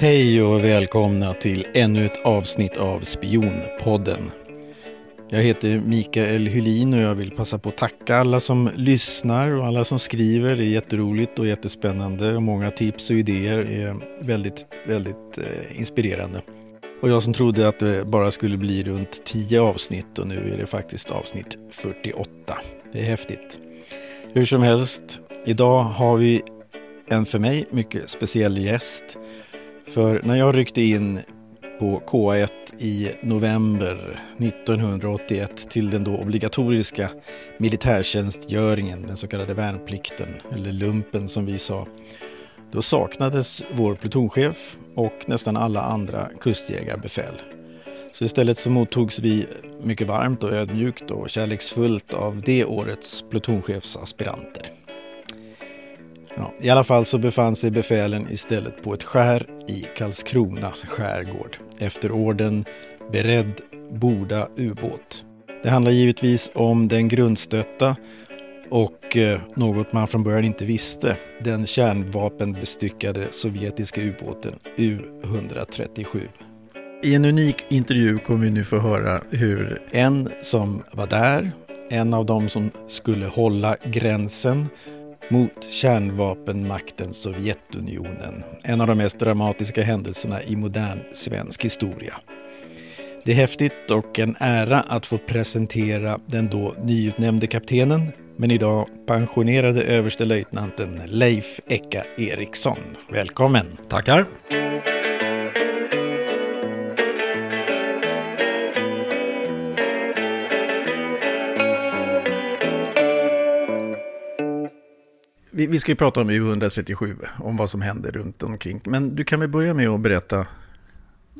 Hej och välkomna till ännu ett avsnitt av Spionpodden. Jag heter Mikael Hylin och jag vill passa på att tacka alla som lyssnar och alla som skriver. Det är jätteroligt och jättespännande och många tips och idéer är väldigt, väldigt eh, inspirerande. Och jag som trodde att det bara skulle bli runt 10 avsnitt och nu är det faktiskt avsnitt 48. Det är häftigt. Hur som helst, idag har vi en för mig mycket speciell gäst. För när jag ryckte in på K1 i november 1981 till den då obligatoriska militärtjänstgöringen, den så kallade värnplikten, eller lumpen som vi sa. Då saknades vår plutonchef och nästan alla andra kustjägarbefäl. Så istället så mottogs vi mycket varmt och ödmjukt och kärleksfullt av det årets plutonchefsaspiranter. Ja, I alla fall så befann sig befälen istället på ett skär i Karlskrona skärgård efter orden Beredd borda ubåt. Det handlar givetvis om den grundstötta och eh, något man från början inte visste, den kärnvapenbestyckade sovjetiska ubåten U-137. I en unik intervju kommer vi nu få höra hur en som var där, en av dem som skulle hålla gränsen mot kärnvapenmakten Sovjetunionen. En av de mest dramatiska händelserna i modern svensk historia. Det är häftigt och en ära att få presentera den då nyutnämnde kaptenen, men idag pensionerade överstelöjtnanten Leif Ecka Eriksson. Välkommen! Tackar! Vi, vi ska ju prata om U137, om vad som händer runt omkring. Men du kan väl börja med att berätta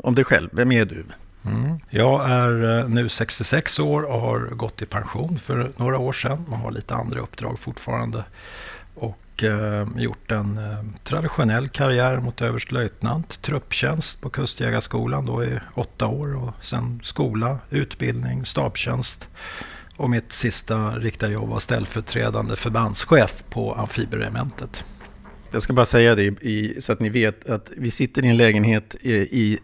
om dig själv. Vem är du? Mm. Jag är eh, nu 66 år och har gått i pension för några år sedan. Man har lite andra uppdrag fortfarande. Och eh, gjort en eh, traditionell karriär mot överstelöjtnant. Trupptjänst på Kustjägarskolan då i åtta år. Och sen skola, utbildning, stabstjänst. Och mitt sista riktiga jobb var ställföreträdande förbandschef på amfibieregementet. Jag ska bara säga det i, så att ni vet att vi sitter i en lägenhet i, i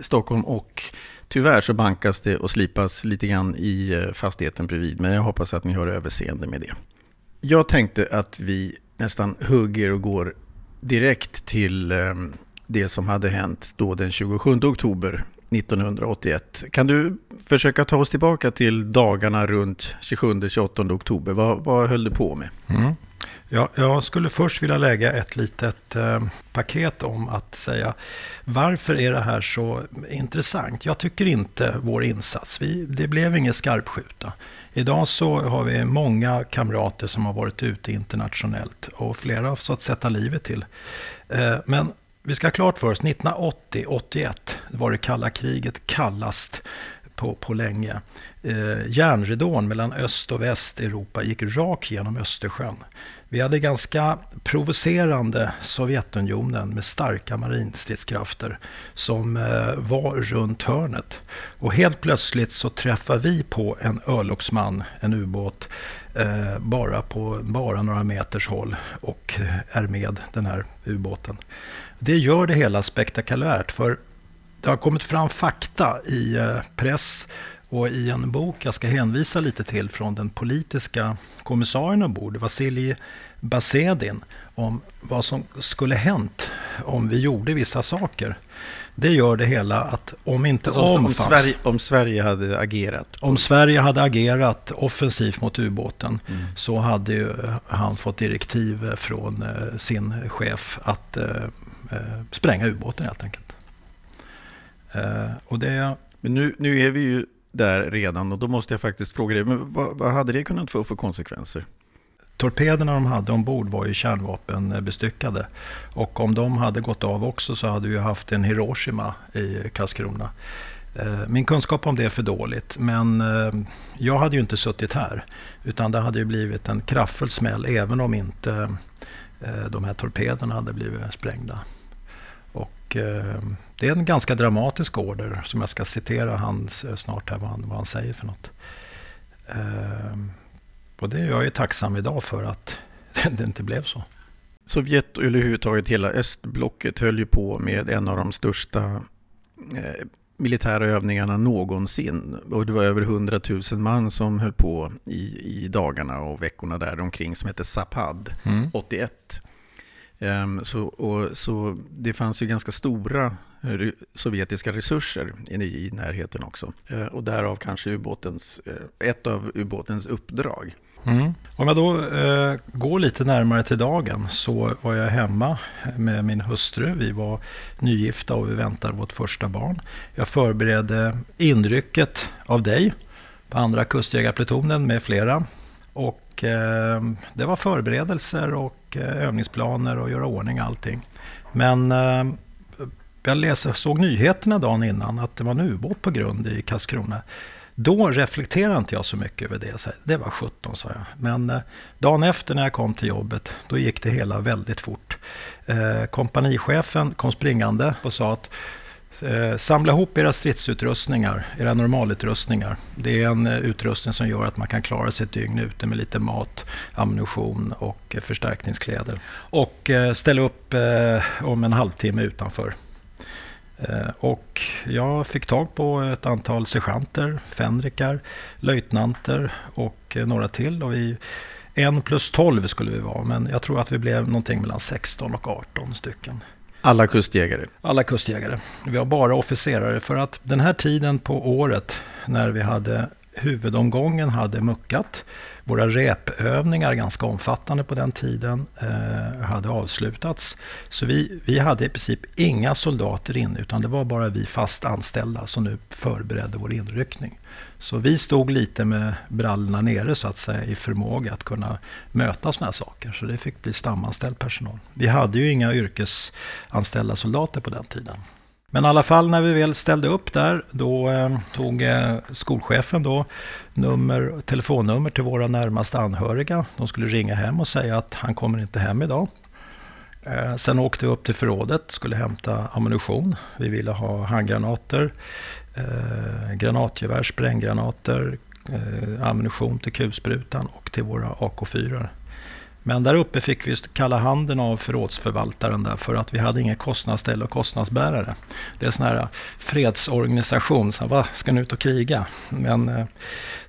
Stockholm och tyvärr så bankas det och slipas lite grann i eh, fastigheten bredvid. Men jag hoppas att ni har överseende med det. Jag tänkte att vi nästan hugger och går direkt till eh, det som hade hänt då den 27 oktober 1981. Kan du försöka ta oss tillbaka till dagarna runt 27-28 oktober? Vad, vad höll du på med? Mm. Ja, jag skulle först vilja lägga ett litet eh, paket om att säga varför är det här så intressant? Jag tycker inte vår insats, vi, det blev ingen skarpskjuta. Idag så har vi många kamrater som har varit ute internationellt och flera har fått sätta livet till. Eh, men vi ska ha klart för oss, 1980-81 var det kalla kriget kallast på, på länge. Eh, järnridån mellan öst och väst Europa gick rakt genom Östersjön. Vi hade ganska provocerande Sovjetunionen med starka marinstridskrafter som eh, var runt hörnet. Och helt plötsligt så träffar vi på en örlogsman, en ubåt, eh, bara på bara några meters håll och är med den här ubåten. Det gör det hela spektakulärt för det har kommit fram fakta i eh, press och i en bok jag ska hänvisa lite till från den politiska kommissarien ombord, Vasilij Basedin, om vad som skulle hänt om vi gjorde vissa saker. Det gör det hela att om inte alltså, om, om, Sverige, om Sverige hade agerat? Om Sverige hade agerat offensivt mot ubåten mm. så hade ju han fått direktiv från eh, sin chef att eh, eh, spränga ubåten helt enkelt. Eh, och det... Men nu, nu är vi ju där redan och då måste jag faktiskt fråga dig, men vad, vad hade det kunnat få för konsekvenser? Torpederna de hade ombord var ju kärnvapenbestyckade. Och om de hade gått av också så hade vi haft en Hiroshima i Karlskrona. Eh, min kunskap om det är för dåligt, men eh, jag hade ju inte suttit här. Utan det hade ju blivit en kraftfull smäll även om inte de här torpederna hade blivit sprängda. Eh, det är en ganska dramatisk order som jag ska citera hans, eh, snart här vad han, vad han säger för något. Eh, och det är jag är tacksam idag för att det inte blev så. Sovjet och överhuvudtaget hela östblocket höll ju på med en av de största eh, militära övningarna någonsin. Och det var över 100 000 man som höll på i, i dagarna och veckorna där omkring som hette Zapad mm. 81. Ehm, så, och, så det fanns ju ganska stora eh, sovjetiska resurser i, i närheten också. Eh, och därav kanske ubåtens, eh, ett av ubåtens uppdrag. Mm. Om jag då eh, går lite närmare till dagen så var jag hemma med min hustru. Vi var nygifta och vi väntade vårt första barn. Jag förberedde inrycket av dig på andra kustjägarplutonen med flera. Och eh, det var förberedelser och övningsplaner och göra ordning allting. Men eh, jag läser, såg nyheterna dagen innan att det var en ubåt på grund i Karlskrona. Då reflekterade inte jag så mycket över det. det var 17 sa jag. Men eh, dagen efter när jag kom till jobbet, då gick det hela väldigt fort. Eh, kompanichefen kom springande och sa att Eh, samla ihop era stridsutrustningar, era normalutrustningar. Det är en eh, utrustning som gör att man kan klara sig ett dygn ute med lite mat, ammunition och eh, förstärkningskläder. Och ställa upp om en halvtimme utanför. Och jag fick tag på ett antal sergeanter, fänrikar, löjtnanter och några till. Och vi, en plus tolv skulle vi vara, men jag tror att vi blev någonting mellan 16 och 18 stycken. Alla kustjägare? Alla kustjägare. Vi har bara officerare för att den här tiden på året när vi hade huvudomgången hade muckat våra repövningar, ganska omfattande på den tiden, eh, hade avslutats. Så vi, vi hade i princip inga soldater inne, utan det var bara vi fast anställda som nu förberedde vår inryckning. Så vi stod lite med brallorna nere så att säga i förmåga att kunna möta sådana här saker. Så det fick bli stamanställd personal. Vi hade ju inga yrkesanställda soldater på den tiden. Men i alla fall när vi väl ställde upp där, då eh, tog eh, skolchefen då nummer, telefonnummer till våra närmaste anhöriga. De skulle ringa hem och säga att han kommer inte hem idag. Eh, sen åkte vi upp till förrådet, skulle hämta ammunition. Vi ville ha handgranater, eh, granatgevär, spränggranater, eh, ammunition till kulsprutan och till våra AK4. Men där uppe fick vi kalla handen av förrådsförvaltaren där för att vi hade inga kostnadsställe och kostnadsbärare. Det är en sån här äh, fredsorganisation, så vad ska ni ut och kriga? Men äh,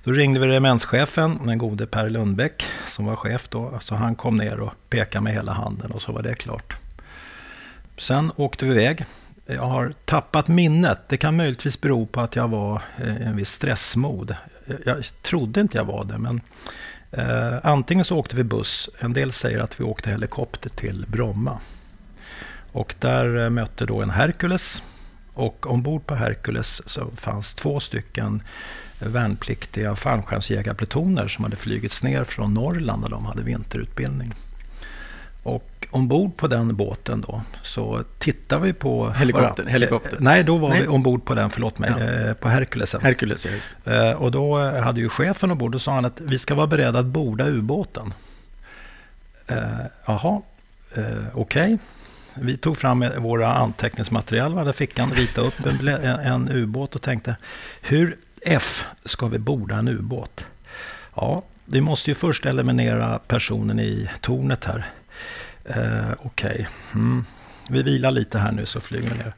då ringde vi regementschefen, den gode Per Lundbäck, som var chef då. Så han kom ner och pekade med hela handen och så var det klart. Sen åkte vi iväg. Jag har tappat minnet. Det kan möjligtvis bero på att jag var i en viss stressmod. Jag trodde inte jag var det, men Eh, antingen så åkte vi buss, en del säger att vi åkte helikopter till Bromma. Och där eh, mötte då en Hercules. Och ombord på Hercules så fanns två stycken värnpliktiga fallskärmsjägarplutoner som hade flygits ner från Norrland där de hade vinterutbildning. Och ombord på den båten då så tittar vi på... Helikoptern? helikopter. Nej, då var Nej. vi ombord på den, förlåt mig, ja. Eh, på Herkulesen. Herkules, ja. Eh, och då hade ju chefen ombord och sa han att vi ska vara beredda att borda ubåten. Eh, jaha, eh, okej. Okay. Vi tog fram våra anteckningsmaterial, hade fickan, ritade upp en, en ubåt och tänkte hur F ska vi borda en ubåt? Ja, vi måste ju först eliminera personen i tornet här. Eh, Okej, okay. mm. vi vilar lite här nu så flyger vi ner.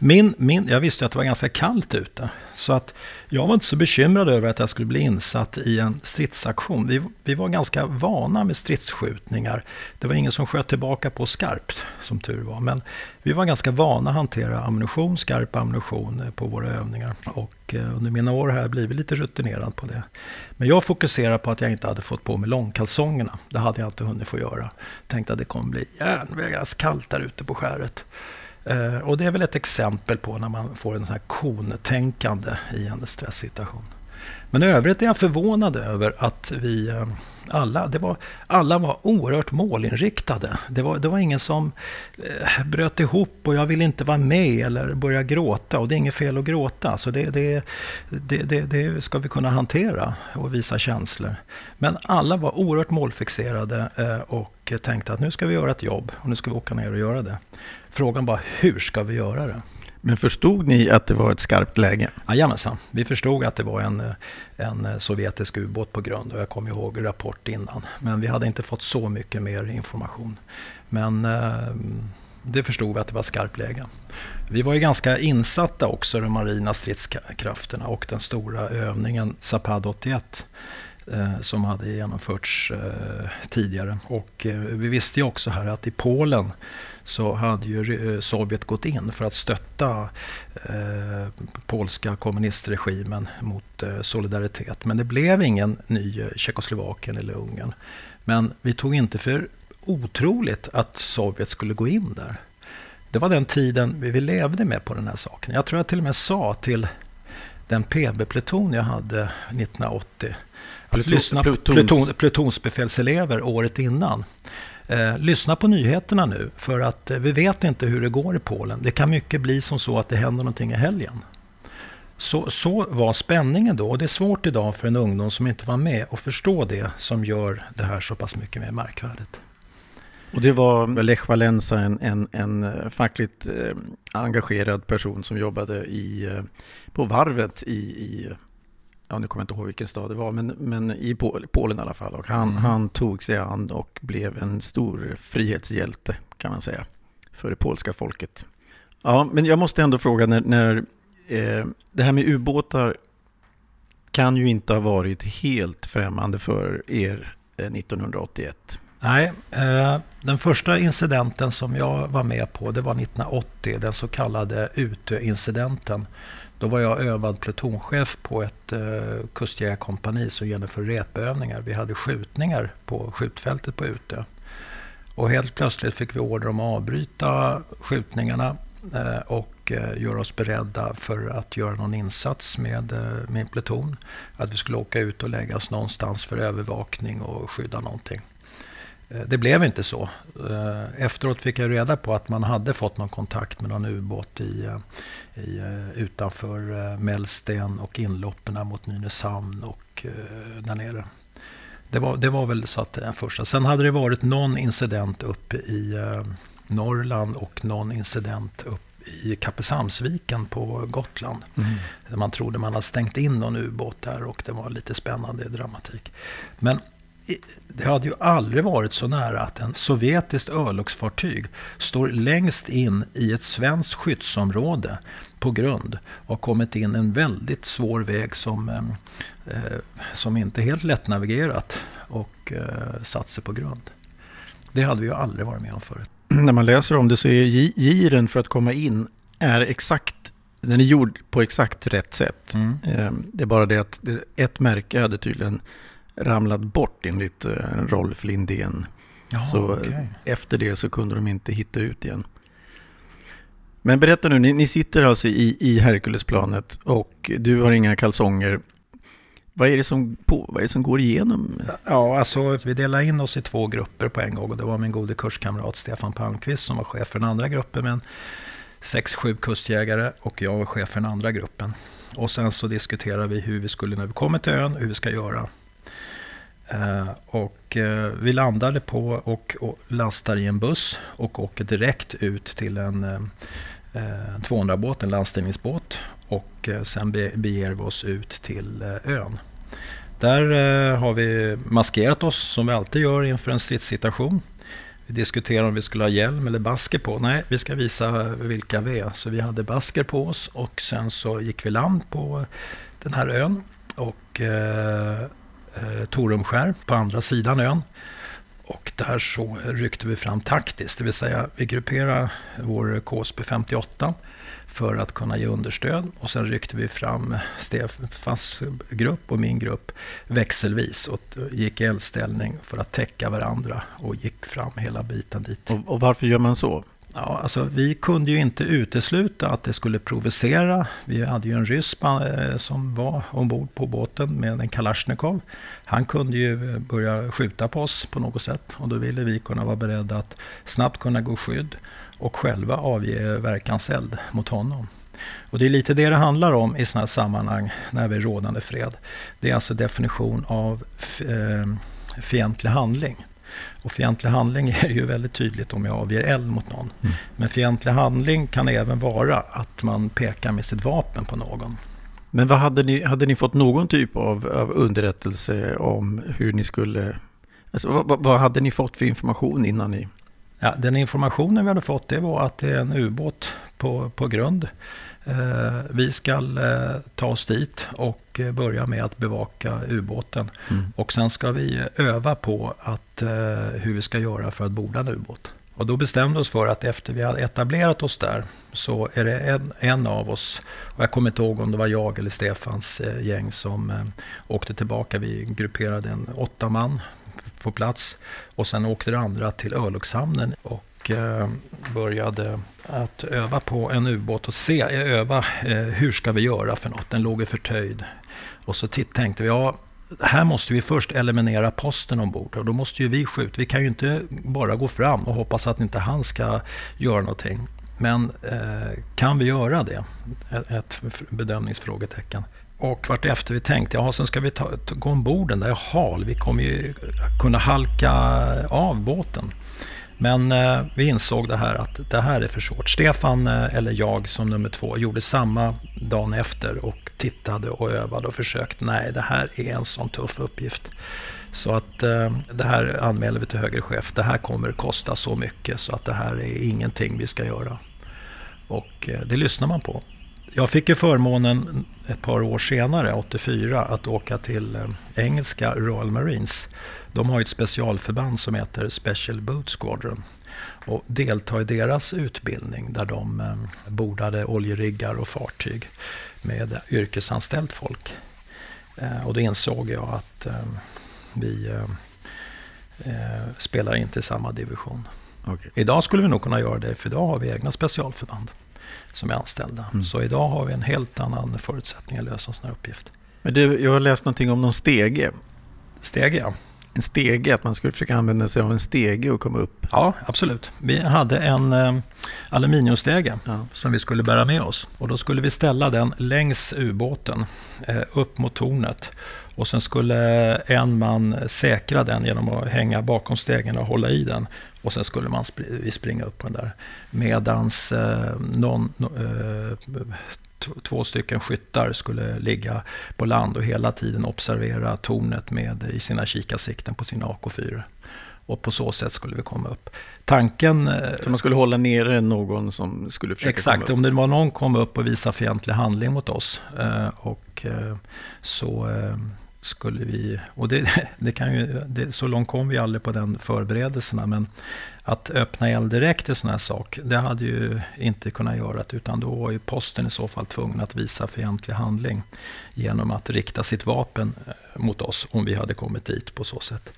Min, min, jag visste att det var ganska kallt ute. Så att jag var inte så bekymrad över att jag skulle bli insatt i en stridsaktion. Vi, vi var ganska vana med stridsskjutningar. Det var ingen som sköt tillbaka på skarpt, som tur var. Men vi var ganska vana att hantera ammunition, skarp ammunition eh, på våra övningar. Och eh, under mina år har jag blivit lite rutinerad på det. Men jag fokuserade på att jag inte hade fått på mig långkalsongerna. Det hade jag inte hunnit få göra. Tänkte att det kommer bli järnvägars kallt där ute på skäret. Eh, och det är väl ett exempel på när man får en sån här kontänkande i en stresssituation. Men i övrigt är jag förvånad över att vi eh, alla, det var, alla var oerhört målinriktade. Det var, det var ingen som eh, bröt ihop och jag vill inte vara med eller börja gråta. Och det är inget fel att gråta, så det, det, det, det, det ska vi kunna hantera och visa känslor. Men alla var oerhört målfixerade eh, och tänkte att nu ska vi göra ett jobb och nu ska vi åka ner och göra det. Frågan bara, hur ska vi göra det? Men förstod ni att det var ett skarpt läge? Jajamensan, vi förstod att det var en, en sovjetisk ubåt på grund och jag kommer ihåg rapport innan. Men vi hade inte fått så mycket mer information. Men eh, det förstod vi att det var skarpt läge. Vi var ju ganska insatta också, de marina stridskrafterna och den stora övningen Zapad 81 eh, som hade genomförts eh, tidigare. Och eh, vi visste ju också här att i Polen så hade ju eh, Sovjet gått in för att stötta eh, polska kommunistregimen mot eh, Solidaritet. Men det blev ingen ny Tjeckoslovakien eller Ungern. Men vi tog inte för otroligt att Sovjet skulle gå in där. Det var den tiden vi levde med på den här saken. Jag tror jag till och med sa till den PB-pluton jag hade 1980 att Pluton, lyssna på plutons, plutonsbefälselever året innan. Eh, lyssna på nyheterna nu, för att eh, vi vet inte hur det går i Polen. Det kan mycket bli som så att det händer någonting i helgen. Så, så var spänningen då. Och det är svårt idag för en ungdom som inte var med att förstå det som gör det här så pass mycket mer märkvärdigt. Och det var Lech Walesa, en, en, en eh, fackligt eh, engagerad person som jobbade i, eh, på varvet i, i ja, nu kommer jag inte ihåg vilken stad det var, men, men i Polen i alla fall. Och han, mm. han tog sig an och blev en stor frihetshjälte kan man säga för det polska folket. Ja, men jag måste ändå fråga när, när eh, det här med ubåtar kan ju inte ha varit helt främmande för er eh, 1981. Nej, eh, den första incidenten som jag var med på det var 1980, den så kallade Utö-incidenten då var jag övad plutonchef på ett eh, kustjägarkompani som genomför repövningar. Vi hade skjutningar på skjutfältet på Utö. Och helt plötsligt fick vi order om att avbryta skjutningarna eh, och eh, göra oss beredda för att göra någon insats med eh, min pluton. Att vi skulle åka ut och lägga oss någonstans för övervakning och skydda någonting. Eh, det blev inte så. Eh, efteråt fick jag reda på att man hade fått någon kontakt med någon ubåt i, eh, i, utanför Mellsten och inloppen mot Nynäshamn och där nere. Det var, det var väl så att den första. Sen hade det varit någon incident uppe i Norrland och någon incident uppe i Kappelshamnsviken på Gotland. Mm. Man trodde man hade stängt in någon ubåt där och det var lite spännande dramatik. Men det hade ju aldrig varit så nära att en sovjetiskt örlogsfartyg står längst in i ett svenskt skyddsområde på grund och kommit in en väldigt svår väg som, eh, eh som inte är helt lättnavigerat och eh, satt sig på grund. Det hade vi ju aldrig varit med om förut. När man läser om det så är giren för att komma in är exakt den är gjord på exakt rätt sätt. Mm. Eh, det är bara det att ett märke hade tydligen ramlat bort enligt eh, Rolf Lindén. Jaha, så eh, okay. efter det så kunde de inte hitta ut igen. Men berätta nu, ni, ni sitter alltså i, i Herkulesplanet och du har inga kalsonger. Vad är, det som på, vad är det som går igenom? Ja, alltså vi delade in oss i två grupper på en gång. Och det var min gode kurskamrat Stefan Palmqvist som var chef för den andra gruppen med sex, sju kustjägare och jag var chef för den andra gruppen. Och sen så diskuterade vi hur vi skulle, när vi kommer till ön, hur vi ska göra. Eh, och eh, vi landade på och, lastar i en buss och åker direkt ut till en eh, 200-båt, en landstigningsbåt. Och sen beger vi oss ut till ön. Där har vi maskerat oss som vi alltid gör inför en stridssituation. Vi diskuterar om vi skulle ha hjälm eller basker på. Nej, vi ska visa vilka vi är. Så vi hade basker på oss och sen så gick vi land på den här ön. Och eh, Torumskär på andra sidan ön. Och där så ryckte vi fram taktiskt, det vill säga vi grupperade vår KSB 58 för att kunna ge understöd. Och sen ryckte vi fram Stefans grupp och min grupp växelvis och gick i eldställning för att täcka varandra och gick fram hela biten dit. Och, och varför gör man så? Ja, alltså, vi kunde ju inte utesluta att det skulle provocera. Vi hade ju en ryss eh, som var ombord på båten med en Kalashnikov. Han kunde ju eh, börja skjuta på oss på något sätt och då ville vi kunna vara beredda att snabbt kunna gå skydd och själva avge verkanseld mot honom. Och det är lite det det handlar om i sådana här sammanhang när vi är rådande fred. Det är alltså definition av eh, fientlig handling. Och fientlig handling är ju väldigt tydligt om jag avger eld mot någon. Mm. Men fientlig handling kan även vara att man pekar med sitt vapen på någon. Men vad hade ni, hade ni fått någon typ av, av underrättelse om hur ni skulle... Alltså, vad, vad, hade ni fått för information innan ni... Ja, den informationen vi hade fått det var att det är en ubåt på, på grund. Eh, vi ska eh, ta oss dit och eh, börja med att bevaka ubåten. Mm. Och sen ska vi öva på att, hur vi ska göra för att borda en ubåt. Och då bestämde vi oss för att efter vi hade etablerat oss där så är det en, en av oss, och jag kommer inte ihåg om det var jag eller Stefans gäng som åkte tillbaka. Vi grupperade en åtta man på plats och sen åkte det andra till örlogshamnen och och började att öva på en ubåt och se, eh, öva eh, hur ska vi göra för något. Den låg i förtöjd. Och så tänkte vi, ja, här måste vi först eliminera posten ombord och då måste ju vi skjuta. Vi kan ju inte bara gå fram och hoppas att inte han ska göra någonting. Men eh, kan vi göra det? Ett, bedömningsfrågetecken. Och vart efter vi tänkte, ja sen ska vi ta, gå ombord den där hal. Vi kommer ju kunna halka av båten. Men eh, vi insåg det här att det här är för svårt. Stefan, eh, eller jag som nummer två, gjorde samma dagen efter och tittade och övade och försökte. Nej, det här är en sån tuff uppgift. Så att eh, det här anmäler vi till högre chef. Det här kommer kosta så mycket så att det här är ingenting vi ska göra. Och eh, det lyssnar man på. Jag fick ju förmånen ett par år senare, 84, att åka till eh, engelska Royal Marines. De har ett specialförband som heter Special Boat Squadron och delta i deras utbildning där de eh, bordade oljeriggar och fartyg med yrkesanställt folk. Eh, och då insåg jag att vi spelar inte i samma division. Okay. Idag skulle vi nog kunna göra det, för idag har vi egna specialförband som är anställda. Mm. Så idag har vi en helt annan förutsättning att lösa en sån här uppgift. Men du, jag har läst någonting om någon stege. Stege, ja. En stege, att man skulle försöka använda sig av en stege och komma upp. Ja, absolut. Vi hade en eh, aluminiumstege ja. som vi skulle bära med oss. Och då skulle vi ställa den längs ubåten, eh, upp mot tornet. Och sen skulle en man säkra den genom att hänga bakom stegen och hålla i den. Och sen skulle man sp springa upp på den där. Medans eh, någon, eh, två stycken skyttar skulle ligga på land och hela tiden observera tornet med, i sina kikarsikten på sina AK4. Och på så sätt skulle vi komma upp. Tanken... Eh, så man skulle hålla nere någon som skulle försöka Exakt, komma upp? om det var någon som kom upp och visade fientlig handling mot oss. Eh, och så skulle vi, och det, det kan ju, det, så långt kom vi aldrig på den förberedelserna, men att öppna eld direkt i sån här sak, det hade ju inte kunnat göra, utan då var ju posten i så fall tvungen att visa fientlig handling genom att rikta sitt vapen eh, mot oss om vi hade kommit dit på så sätt.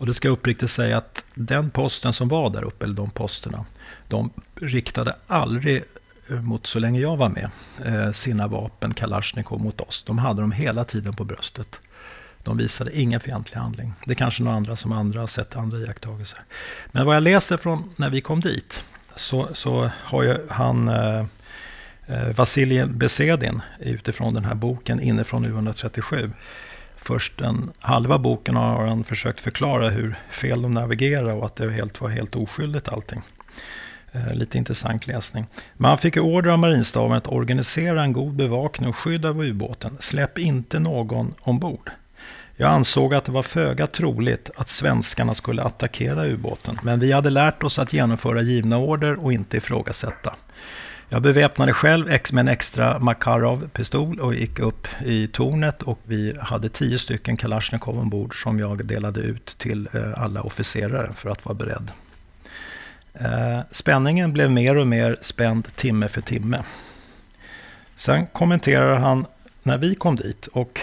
Och det ska jag uppriktigt säga att den posten som var där uppe, eller de posterna, de riktade aldrig eh, mot så länge jag var med, eh, sina vapen, Kalashnikov, mot oss. De hade dem hela tiden på bröstet. De visade ingen fientlig handling. Det är kanske några andra som andra har sett andra iakttagelser. Men vad jag läser från när vi kom dit så, så har ju han eh, eh Vasilij Besedin utifrån den här boken Inifrån U137. Först den halva boken har han försökt förklara hur fel de navigerar och att det helt, var helt oskyldigt allting. Eh, lite intressant läsning. Man fick order av marinstaben att organisera en god bevakning och skydd av ubåten. Släpp inte någon ombord. Jag ansåg att det var föga troligt att svenskarna skulle attackera ubåten, men vi hade lärt oss att genomföra givna order och inte ifrågasätta. Jag beväpnade själv med en extra Makarov-pistol och gick upp i tornet och vi hade tio stycken Kalashnikov ombord som jag delade ut till eh, alla officerare för att vara beredd. Eh, spänningen blev mer och mer spänd timme för timme. Sen kommenterar han när vi kom dit och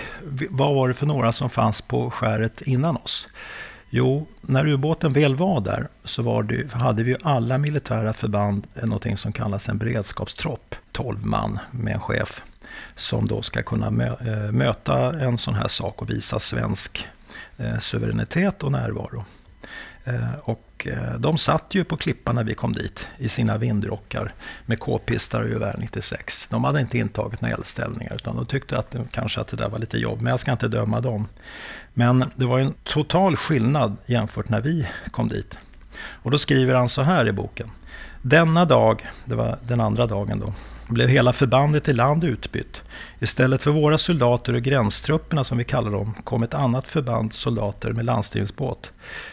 vad var det för några som fanns på skäret innan oss? Jo, när ubåten väl var där så var det, hade vi alla militära förband eh, något som kallas en beredskapstropp, 12 man med en chef, som då ska kunna mö, eh, möta en sån här sak och visa svensk eh, suveränitet och närvaro. Eh, och eh, de satt ju på klippan när vi kom dit i sina vindrockar med k-pistar och gevär 96. De hade inte intagit några eldställningar utan de tyckte att det, kanske att det där var lite jobb. Men jag ska inte döma dem. Men det var en total skillnad jämfört när vi kom dit. Och då skriver han så här i boken. Denna dag, det var den andra dagen då, blev hela förbandet i land utbytt. Istället för våra soldater och gränstrupperna som vi kallar dem kom ett annat förband soldater med landstigningsbåt.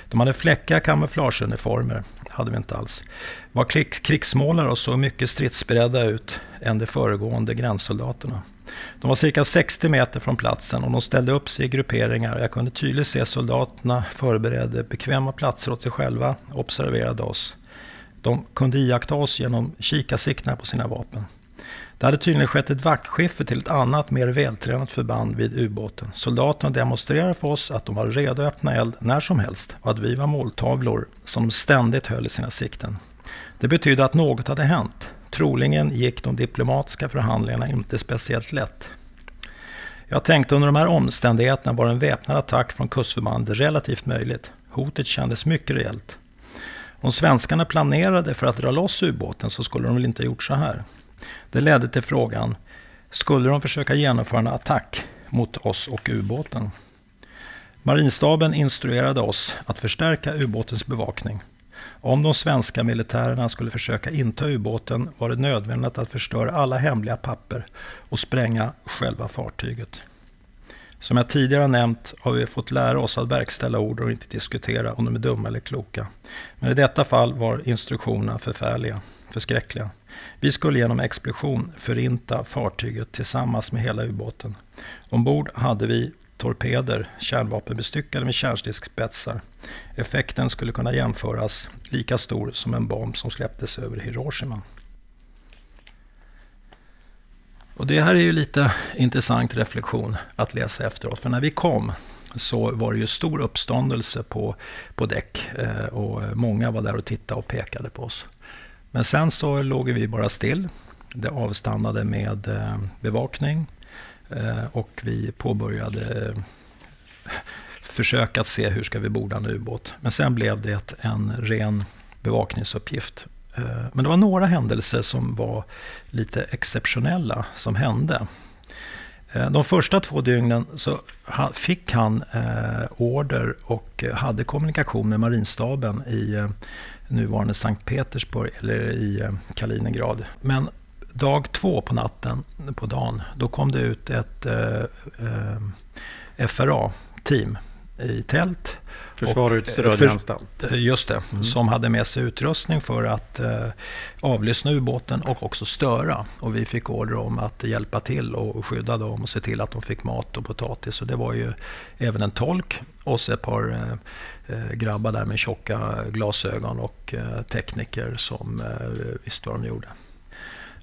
De hade fläckiga kamouflageuniformer, hade vi inte alls. Var krigsmålare och såg mycket stridsberedda ut än de föregående gränssoldaterna. De var cirka 60 meter från platsen och de ställde upp sig i grupperingar. Jag kunde tydligt se soldaterna förberedde bekväma platser åt sig själva och observerade oss. De kunde iaktta oss genom kikarsiktena på sina vapen. Det hade tydligen skett ett vaktskifte till ett annat, mer vältränat förband vid ubåten. Soldaterna demonstrerade för oss att de var redo att öppna eld när som helst och att vi var måltavlor som de ständigt höll i sina sikten. Det betydde att något hade hänt. Troligen gick de diplomatiska förhandlingarna inte speciellt lätt. Jag tänkte under de här omständigheterna var en väpnad attack från kustförbandet relativt möjligt. Hotet kändes mycket reellt. Om svenskarna planerade för att dra loss ubåten så skulle de väl inte ha gjort så här. Det ledde till frågan, skulle de försöka genomföra en attack mot oss och ubåten? Marinstaben instruerade oss att förstärka ubåtens bevakning. Om de svenska militärerna skulle försöka inta ubåten var det nödvändigt att förstöra alla hemliga papper och spränga själva fartyget. Som jag tidigare nämnt har vi fått lära oss att verkställa order och inte diskutera om de är dumma eller kloka. Men i detta fall var instruktionerna förfärliga, förskräckliga. Vi skulle genom explosion förinta fartyget tillsammans med hela ubåten. Ombord hade vi torpeder kärnvapenbestyckade med kärnstridsspetsar. Effekten skulle kunna jämföras lika stor som en bomb som släpptes över Hiroshima. Och det här är ju lite intressant reflektion att läsa efteråt. För när vi kom så var det ju stor uppståndelse på, på däck eh, och många var där och tittade och pekade på oss. Men sen så låg vi bara still. Det avstannade med eh, bevakning eh, och vi påbörjade försök att se hur ska vi borda en ubåt. Men sen blev det en ren bevakningsuppgift Eh, men det var några händelser som var lite exceptionella som hände. Eh, de första två dygnen så fick han eh, order och hade kommunikation med marinstaben i nuvarande Sankt Petersburg eller i Kaliningrad. Men dag två på natten, på dagen, då kom det ut ett FRA-team i tält Försvarets radioanstalt. Eh, just det, mm. som hade med sig utrustning för att eh, avlyssna ubåten och också störa. Och vi fick order om att hjälpa till och skydda dem och se till att de fick mat och potatis. Och det var ju även en tolk och så ett par eh, eh, grabbar där med tjocka glasögon och eh, tekniker som eh, visste vad de gjorde.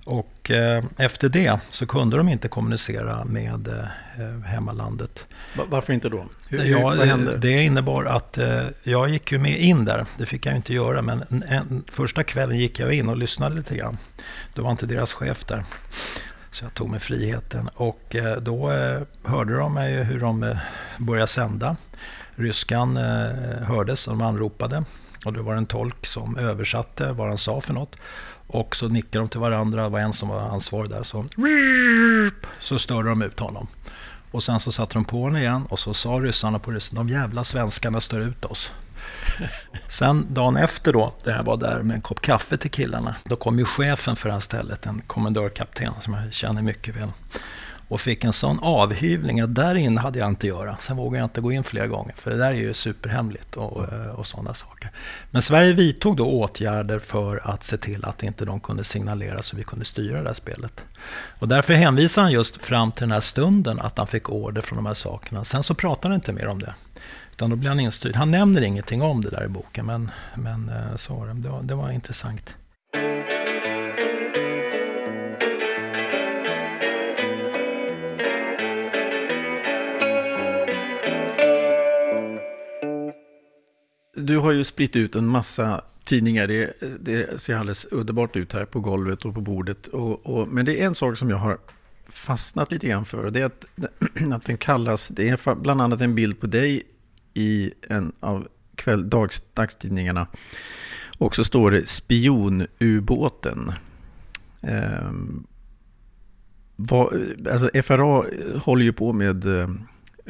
Och eh, efter det så kunde de inte kommunicera med eh, hemmalandet. Varför inte då? Hur, ja, vad hände? Det innebar att eh, jag gick ju med in där. Det fick jag inte göra. Men en, en, första kvällen gick jag in och lyssnade lite grann. Då var inte deras chef där. Så jag tog mig friheten. Och då hörde de mig hur de började sända. Ryskan hördes och de anropade. Och det var en tolk som översatte vad han sa för något. Och så nickade de till varandra, det var en som var ansvarig där. Så, så störde de ut honom. Och sen så satte de på honom igen och så sa ryssarna på ryssen, de jävla svenskarna stör ut oss. Sen dagen efter då, när jag var där med en kopp kaffe till killarna, då kom ju chefen för det här stället, en kommendörkapten som jag känner mycket väl och fick en sån avhyvling att där inne hade jag inte göra. Sen vågade jag inte gå in flera gånger, för det där är ju superhemligt och, eh, och sådana saker. Men Sverige vidtog då åtgärder för att se till att inte de kunde signalera så vi kunde styra det här spelet. Och därför hänvisar han just fram till den här stunden att han fick order från de här sakerna. Sen så pratar han inte mer om det. Utan då blir han instyrd. Han nämner ingenting om det där i boken, men, men eh, så var det. Det var, det var intressant. Du har ju spritt ut en massa tidningar. Det, det ser alldeles underbart ut här på golvet och på bordet. Och, och, men det är en sak som jag har fastnat lite grann för. Och det är att, att den kallas, det är bland annat en bild på dig i en av kväll, dags, dagstidningarna. Och så står det spionubåten. Eh, vad, alltså FRA håller ju på med eh,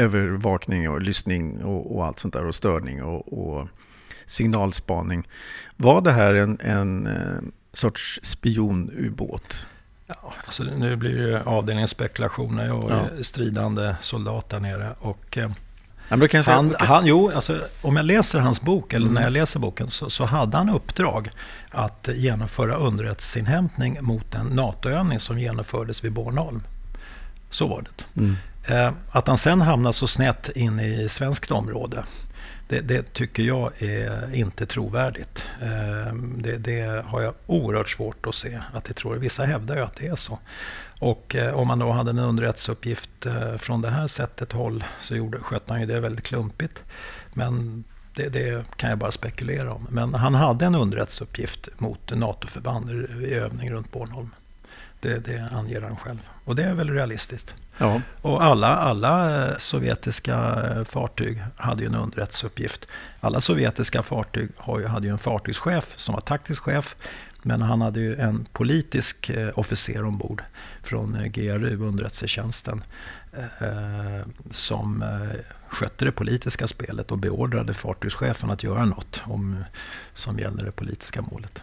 övervakning och lyssning och, och, allt sånt där och störning och, och signalspaning. Var det här en, en eh, sorts spionubåt? Ja, alltså nu blir det avdelningsspekulationer och ja. stridande soldat där nere. Och, eh, han, säga, han, jo, alltså, om jag läser hans bok, eller mm. när jag läser boken, så, så, hade han uppdrag att genomföra underrättelseinhämtning mot en NATO-övning som genomfördes vid Bornholm. Så var det. Mm. Eh, att han sen hamnade så snett in i svenskt område, det, det, tycker jag är inte trovärdigt. Eh, det, det, har jag oerhört svårt att se att det tror. Vissa hävdar ju att det är så. Och eh, om man då hade en underrättelseuppgift eh, från det här sättet håll så gjorde, skötte han ju det väldigt klumpigt. Men det, det, kan jag bara spekulera om. Men han hade en underrättelseuppgift mot NATO-förband i övning runt Bornholm. Det, det anger han själv. Och det är väl realistiskt. Ja. Och alla, alla eh, sovjetiska eh, fartyg hade ju en underrättelseuppgift. Alla sovjetiska fartyg hade ju en fartygschef som var taktisk chef. Men han hade ju en politisk eh, officer ombord från GRU, underrättelsetjänsten, som skötte det politiska spelet och beordrade fartygschefen att göra något om, som gäller det politiska målet.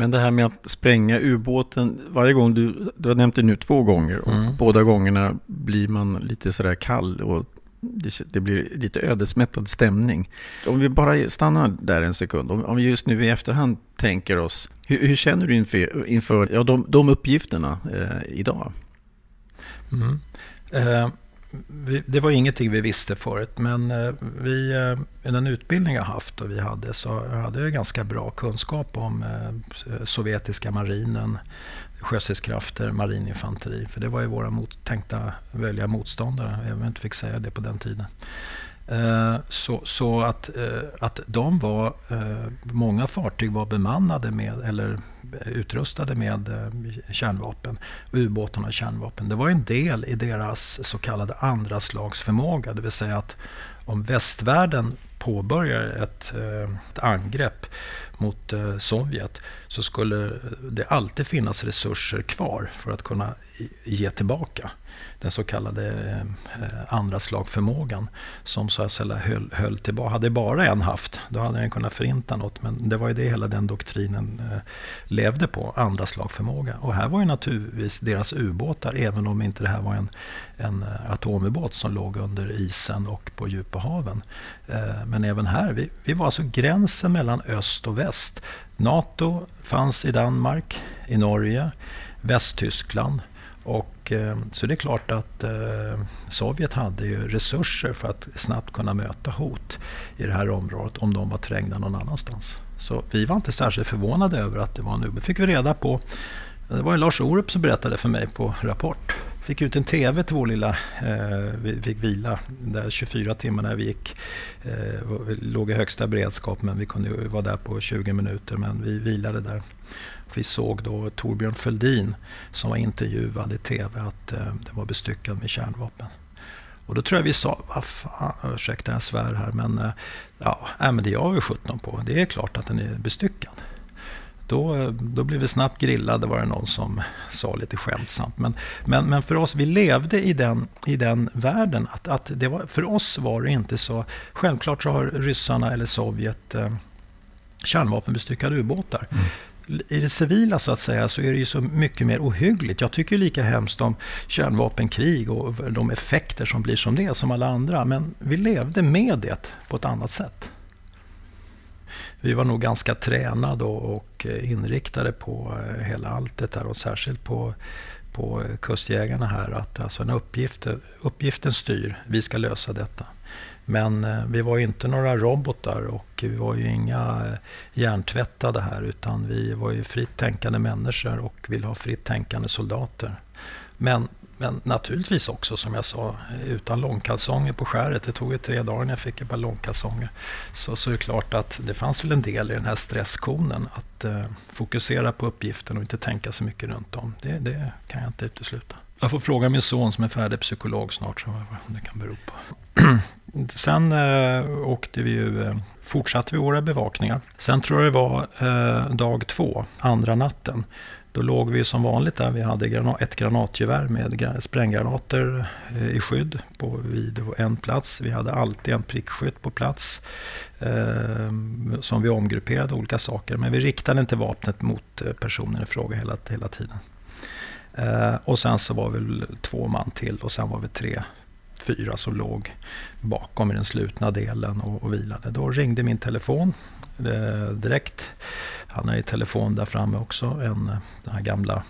Men det här med att spränga ubåten, varje gång du, du har nämnt det nu två gånger och mm. båda gångerna blir man lite sådär kall och det, det, blir lite ödesmättad stämning. Om vi bara stannar där en sekund, om, om vi just nu i efterhand tänker oss, hur, hur känner du inför, inför ja, de, de uppgifterna eh, idag? Mm. Eh, vi, det var ingenting vi visste förut, men eh, vi, eh, i den utbildning jag haft och vi hade så hade jag ganska bra kunskap om eh, sovjetiska marinen, sjöstridskrafter, marininfanteri. För det var ju våra mot, tänkta välja motståndare, även om jag inte fick säga det på den tiden. Eh, så, så att, eh, att de var, eh, många fartyg var bemannade med, eller utrustade med kärnvapen. Ubåtarna kärnvapen. Det var en del i deras så kallade andra slags förmåga. Det vill säga att om västvärlden påbörjar ett, ett angrepp mot Sovjet så skulle det alltid finnas resurser kvar för att kunna ge tillbaka den så kallade eh, andra slagförmågan som så att säga höll, höll tillbaka. Hade bara en haft, då hade den kunnat förinta något. Men det var ju det hela den doktrinen eh, levde på, andra slagförmåga. Och här var ju naturligtvis deras ubåtar, även om inte det här var en, en eh, atomubåt som låg under isen och på djupa haven. Men även här, vi, vi var alltså gränsen mellan öst och väst. NATO fanns i Danmark, i Norge, Västtyskland. Och, Eh, så det är klart att eh, Sovjet hade ju resurser för att snabbt kunna möta hot i det här området om de var trängda någon annanstans. Så vi var inte särskilt förvånade över att det var nu. Det fick vi reda på. Det var Lars Orup som berättade för mig på Rapport. Fick ut en TV till vår lilla, eh, vi fick vila där 24 timmar när vi gick. Eh, vi låg i högsta beredskap men vi kunde vara där på 20 minuter men vi vilade där. Vi såg då Torbjörn Fälldin som var intervjuad i tv att eh, det var bestyckad med kärnvapen. Och då tror jag vi sa, vad fan, ursäkta jag svär här, men, eh, ja, äh, men det gör vi 17 på. Det är klart att den är bestyckad. Då, eh, då blev vi snabbt grillade var det någon som sa lite skämtsamt. Men, men, men för oss, vi levde i den, i den världen. Att, att det var, för oss var det inte så. Självklart så har ryssarna eller Sovjet eh, kärnvapenbestyckade ubåtar. Mm i det civila så att säga så är det ju så mycket mer ohyggligt. Jag tycker lika hemskt om kärnvapenkrig och de effekter som blir som det, som alla andra. Men vi levde med det på ett annat sätt. Vi var nog ganska tränade och inriktade på hela hela alltet där och särskilt på, på kustjägarna här. Att alltså en uppgift, uppgiften styr, vi ska lösa detta. Men eh, vi var ju inte några robotar och vi var ju inga eh, hjärntvättade här utan vi var ju fritt tänkande människor och ville ha fritt tänkande soldater. Men, men naturligtvis också som jag sa, eh, utan långkalsonger på skäret. Det tog ju tre dagar när jag fick ett par långkalsonger. Så, så är det klart att det fanns väl en del i den här stresskonen att eh, fokusera på uppgiften och inte tänka så mycket runt om. Det, det kan jag inte utesluta. Jag får fråga min son som är färdig psykolog snart, så vad det kan bero på. Sen eh, åkte vi ju, eh, fortsatte vi våra bevakningar. Sen tror jag det var eh, dag två, andra natten. Då låg vi som vanligt där. Vi hade ett granatgevär med spränggranater eh, i skydd på vid en plats. Vi hade alltid en prickskytt på plats eh, som vi omgrupperade olika saker. Men vi riktade inte vapnet mot eh, personen i fråga hela, hela tiden. Eh, och sen så var vi två man till och sen var vi tre, fyra som låg bakom i den slutna delen och, och vilade. Då ringde min telefon eh, direkt. Han har ju telefon där framme också, en, den här gamla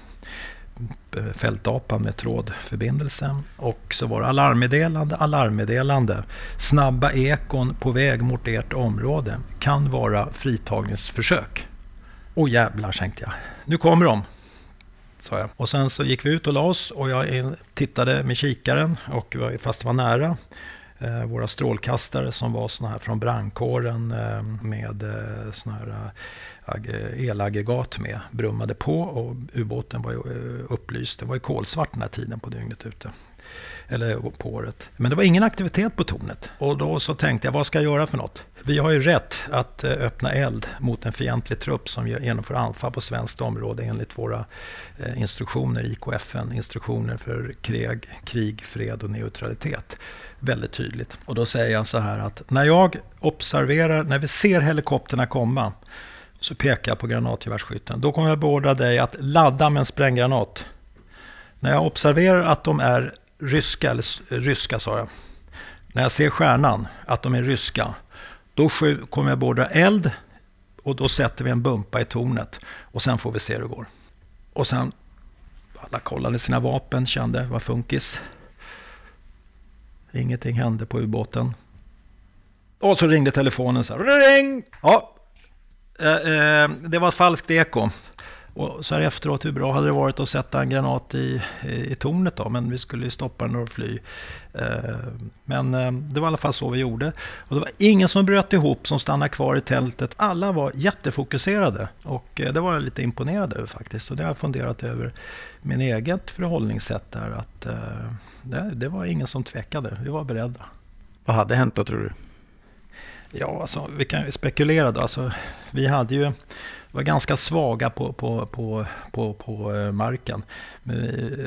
eh, fältapan med trådförbindelsen. Och så var det alarmmeddelande, alarmmeddelande. Snabba ekon på väg mot ert område. Kan vara fritagningsförsök. Åh jävlar, tänkte jag. Nu kommer de sa jag. Och sen så gick vi ut och la oss och jag tittade med kikaren, och fast det var nära, eh, våra strålkastare som var såna här från brandkåren eh, med eh, såna här elaggregat med brummade på och ubåten var ju upplyst. Det var ju kolsvart den här tiden på dygnet ute. Eller på året. Men det var ingen aktivitet på tornet. Och då så tänkte jag, vad ska jag göra för något? Vi har ju rätt att eh, öppna eld mot en fientlig trupp som genomför anfall på svenskt område enligt våra eh, instruktioner, IKFN, instruktioner för krig, krig, fred och neutralitet. Väldigt tydligt. Och då säger jag så här att när jag observerar, när vi ser helikopterna komma, så pekar jag på granatgevärsskytten. Då kommer jag beordra dig att ladda med en spränggranat. När jag observerar att de är ryska, eller ryska sa jag. När jag ser stjärnan, att de är ryska, då kommer jag beordra eld och då sätter vi en bumpa i tornet och sen får vi se hur det går. Och sen, alla kollade sina vapen, kände, var funkis. Ingenting hände på ubåten. Och så ringde telefonen så här. Ring! Ja, eh, eh det var ett falskt eko. Och så här efteråt, hur bra hade det varit att sätta en granat i, i, i tornet då? Men vi skulle ju stoppa den och fly. Eh, men eh, det var i alla fall så vi gjorde. Och det var ingen som bröt ihop, som stannade kvar i tältet. Alla var jättefokuserade och eh, det var jag lite imponerad över faktiskt. Och det har jag funderat över min eget förhållningssätt där. Att det, det var ingen som tvekade, vi var beredda. Vad hade hänt då tror du? Ja, alltså, vi kan spekulera då. Alltså, vi hade ju var ganska svaga på, på, på, på, på eh, marken.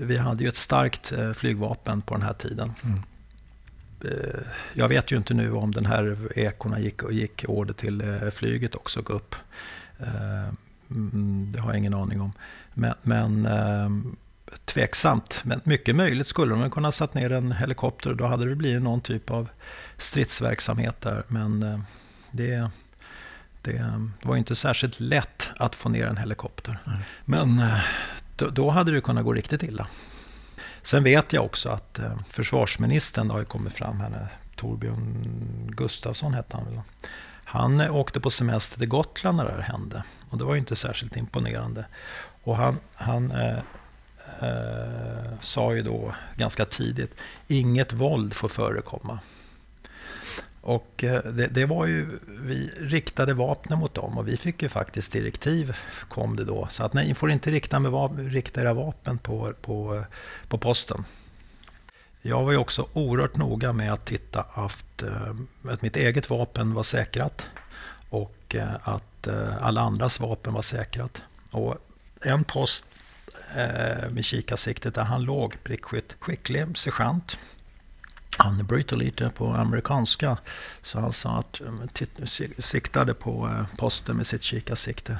Vi hade ju ett starkt eh, flygvapen på den här tiden. Mm. Eh, jag vet ju inte nu om den här ekorna gick, gick order till flyget också gå upp. Mm, det har jag ingen aning om. Men, men tveksamt, men mycket möjligt skulle de kunna satt ner en helikopter. Då hade det blivit någon typ av stridsverksamhet där. Men det, det, var inte särskilt lätt att få ner en helikopter. Mm. Men eh, då, då, hade det kunnat gå riktigt illa. Sen vet jag också att eh, försvarsministern har kommit fram här, Torbjörn Gustafsson hette han väl. Han eh, åkte på semester till Gotland när det här hände. Och det var inte särskilt imponerande. Och han, han eh, eh, sa ju då ganska tidigt, inget våld får förekomma. Och eh, det, det, var ju, vi riktade vapnen mot dem och vi fick ju faktiskt direktiv, kom det då. Så att nej, ni får inte rikta, med vapen, rikta era vapen på, på, på posten. Jag var ju också oerhört noga med att titta att, eh, att mitt eget vapen var säkrat och eh, att alla andras vapen var säkrat. Och en post med kikarsiktet där han låg, prickskytt, skicklig sergeant han bryter lite på amerikanska. Så han sa att, eh, siktade på eh, posten med sitt kikarsikte.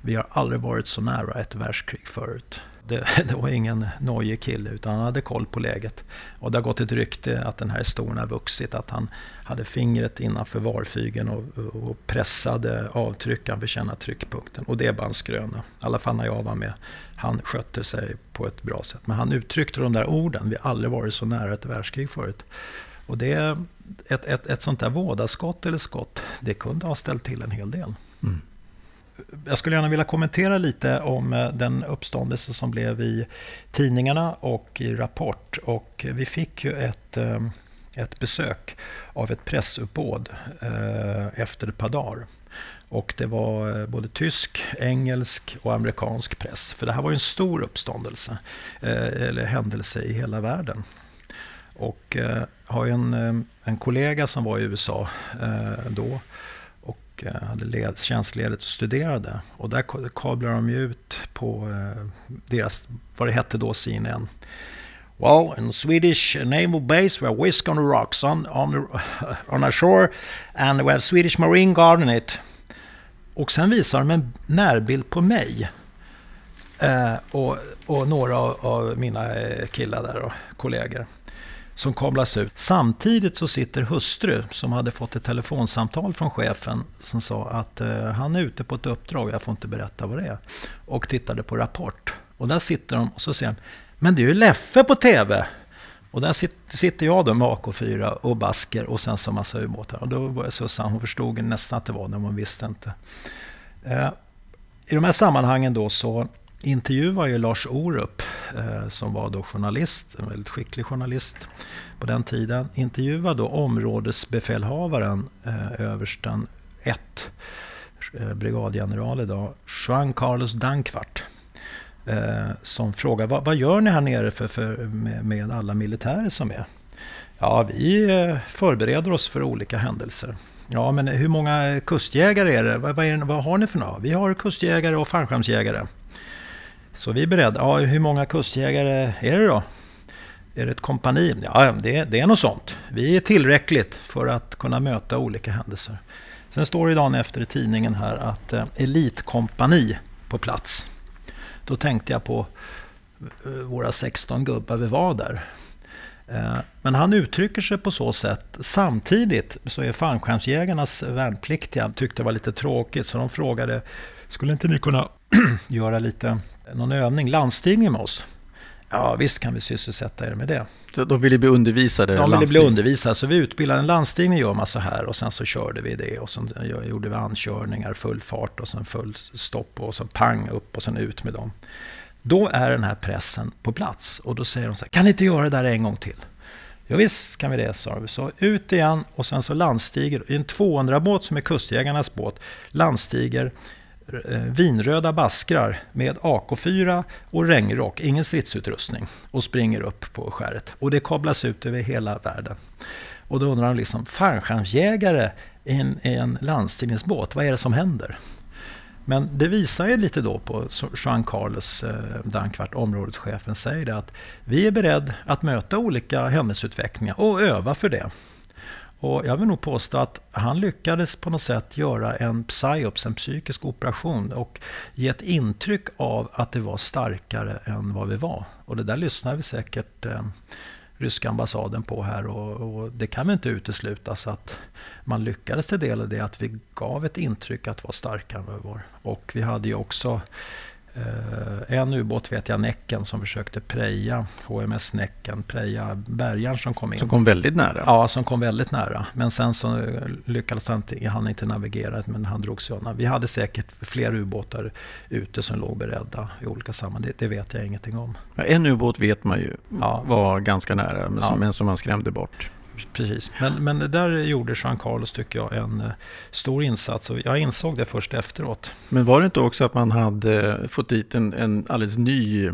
Vi har aldrig varit så nära ett världskrig förut. Det, det, var ingen nojig kille utan han hade koll på läget. Och det har gått ett rykte att den här historien har vuxit. Att han hade fingret innanför varfygen och, och pressade avtryckaren för att känna tryckpunkten. Och det är bara en skröna. I alla fall när jag var med. Han skötte sig på ett bra sätt. Men han uttryckte de där orden. Vi har aldrig varit så nära ett världskrig förut. Och det, ett, ett, ett sånt där vådaskott eller skott, det kunde ha ställt till en hel del. Mm. Jag skulle gärna vilja kommentera lite om eh, den uppståndelse som blev i tidningarna och i Rapport. Och vi fick ju ett, eh, ett besök av ett pressuppbåd eh, efter ett par dagar. Och det var både tysk, engelsk och amerikansk press. För det här var ju en stor uppståndelse, eller händelse i hela världen. Och har ju en, en kollega som var i USA då och eh, hade led, tjänstledigt och studerade. Och där kablade de ut på eh, deras, vad det hette då, CNN. Well, in Swedish naval base, we have whisk on the rocks on, on, the, on a shore and we have Swedish Marine Guard in it. Och sen visar de en närbild på mig. Eh, och, och, några av, av, mina eh, killar där och kollegor som kablas ut. Samtidigt så sitter hustru som hade fått ett telefonsamtal från chefen som sa att eh, han är ute på ett uppdrag, jag får inte berätta vad det är. Och tittade på Rapport. Och där sitter de och så säger de, men det är ju Leffe på TV. Och där sitter jag då med AK4 och basker och sen så massa ubåtar. Och då började Susanne, hon förstod nästan att det var det, men hon visste inte. Eh, I de här sammanhangen då så intervjuar ju Lars Orup, eh, som var då journalist, en väldigt skicklig journalist på den tiden, intervjuar då områdesbefälhavaren, eh, översten 1, eh, brigadgeneral idag, Juan Carlos Dankvart. Som frågar vad, vad, gör ni här nere för, för med, med, alla militärer som är? Ja, vi förbereder oss för olika händelser. Ja, men hur många kustjägare är det? Vad, vad, är det, vad har ni för några? Vi har kustjägare och fallskärmsjägare. Så vi är beredda. Ja, hur många kustjägare är det då? Är det ett kompani? Ja, det, det är något sånt. Vi är tillräckligt för att kunna möta olika händelser. Sen står det dagen efter i tidningen här att eh, elitkompani på plats. Då tänkte jag på eh, våra 16 gubbar vi var där. Eh, men han uttrycker sig på så sätt. Samtidigt så är fallskärmsjägarnas värnpliktiga tyckte det var lite tråkigt så de frågade skulle inte ni kunna göra lite någon övning, landstigning med oss? Ja, visst kan vi sysselsätta er med det. Så de ville bli undervisade? De ville bli undervisade, så vi utbildade en landstigning gör man så här och sen så körde vi det och sen gjorde vi ankörningar, full fart och sen full stopp och så pang upp och sen ut med dem. Då är den här pressen på plats och då säger de så här, kan ni inte göra det där en gång till? Ja, visst kan vi det, sa vi. Så ut igen och sen så landstiger, i en 200-båt som är kustjägarnas båt, landstiger Eh, vinröda baskrar med AK4 och regnrock, ingen stridsutrustning, och springer upp på skäret. Och det kablas ut över hela världen. Och då undrar de liksom, fallskärmsjägare i en, i en landstigningsbåt, vad är det som händer? Men det visar ju lite då på Jean Carlos eh, Dankvart, områdeschefen, säger det att vi är beredda att möta olika händelseutvecklingar och öva för det. Och jag vill nog påstå att han lyckades på något sätt göra en psyops, en psykisk operation och ge ett intryck av att det var starkare än vad vi var. Och det där lyssnar vi säkert eh, ryska ambassaden på här och, och, det kan väl inte uteslutas att man lyckades till del i det att vi gav ett intryck att vara starkare än vad vi var. Och vi hade ju också en ubåt vet jag, Näcken, som försökte preja HMS Näcken, preja bärgaren som kom in. Som kom väldigt nära? Ja, som kom väldigt nära. Men sen så lyckades han inte, han inte navigera, men han drog sig undan. Vi hade säkert fler ubåtar ute som låg beredda i olika sammanhang. Det, det vet jag ingenting om. Ja, en ubåt vet man ju ja. var ganska nära, men som, ja. men som man skrämde bort precis. Men, men där gjorde Jean Carlos, tycker jag, en eh, stor insats. Och jag insåg det först efteråt. Men var det inte också att man hade fått dit en, en alldeles ny eh,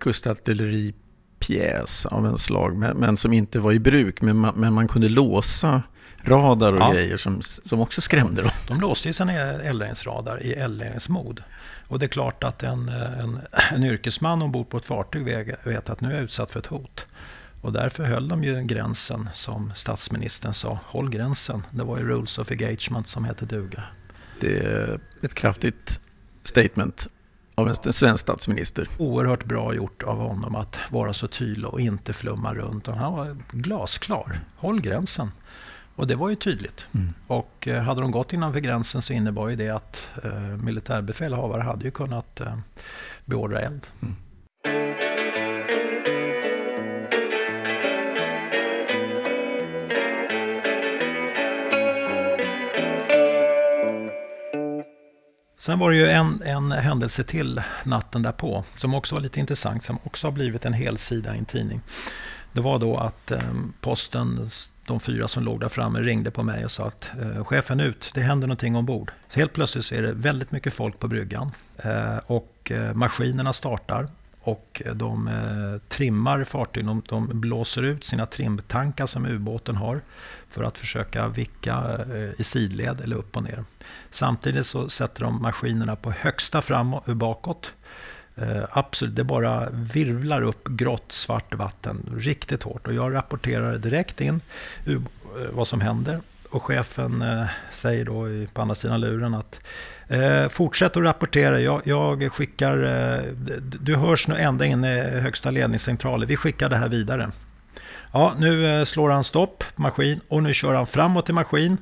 kustartilleripjäs av en slag, men, men, som inte var i bruk, men man, men man kunde låsa radar och ja. grejer som, som också skrämde dem. De låste ju sina eldledningsradar i eldledningsmod. Och det är klart att en, en, en yrkesman ombord på ett fartyg vet att nu är jag utsatt för ett hot. Och därför höll de ju gränsen som statsministern sa. Håll gränsen. Det var ju rules of engagement som hette duga. Det är ett kraftigt statement av en svensk statsminister. Oerhört bra gjort av honom att vara så tydlig och inte flumma runt. Han var glasklar. Håll gränsen. Och det var ju tydligt. Mm. Och eh, hade de gått innanför gränsen så innebar ju det att eh, militärbefälhavare hade ju kunnat eh, beordra eld. Mm. Sen var det ju en, en händelse till natten därpå som också var lite intressant, som också har blivit en hel sida i en tidning. det var då att eh, posten, de fyra som låg där framme, ringde på mig och sa att eh, chefen ut, det händer någonting ombord. Så helt plötsligt så är det väldigt mycket folk på bryggan eh, och eh, maskinerna startar och eh, de eh, trimmar fartyg. De, de, blåser ut sina trimtankar som ubåten har för att försöka vicka eh, i sidled eller upp och ner. Samtidigt så sätter de maskinerna på högsta fram och bakåt. Eh, absolut, det bara virvlar upp grått svart vatten riktigt hårt. Och jag rapporterar direkt in eh, vad som händer. Och chefen eh, säger då på andra sidan luren att Eh, fortsätt att rapportera. Jag, jag skickar... Eh, du hörs nu ända in i högsta ledningscentralen. Vi skickar det här vidare. Ja, nu eh, slår han stopp på maskin och nu kör han framåt i maskin.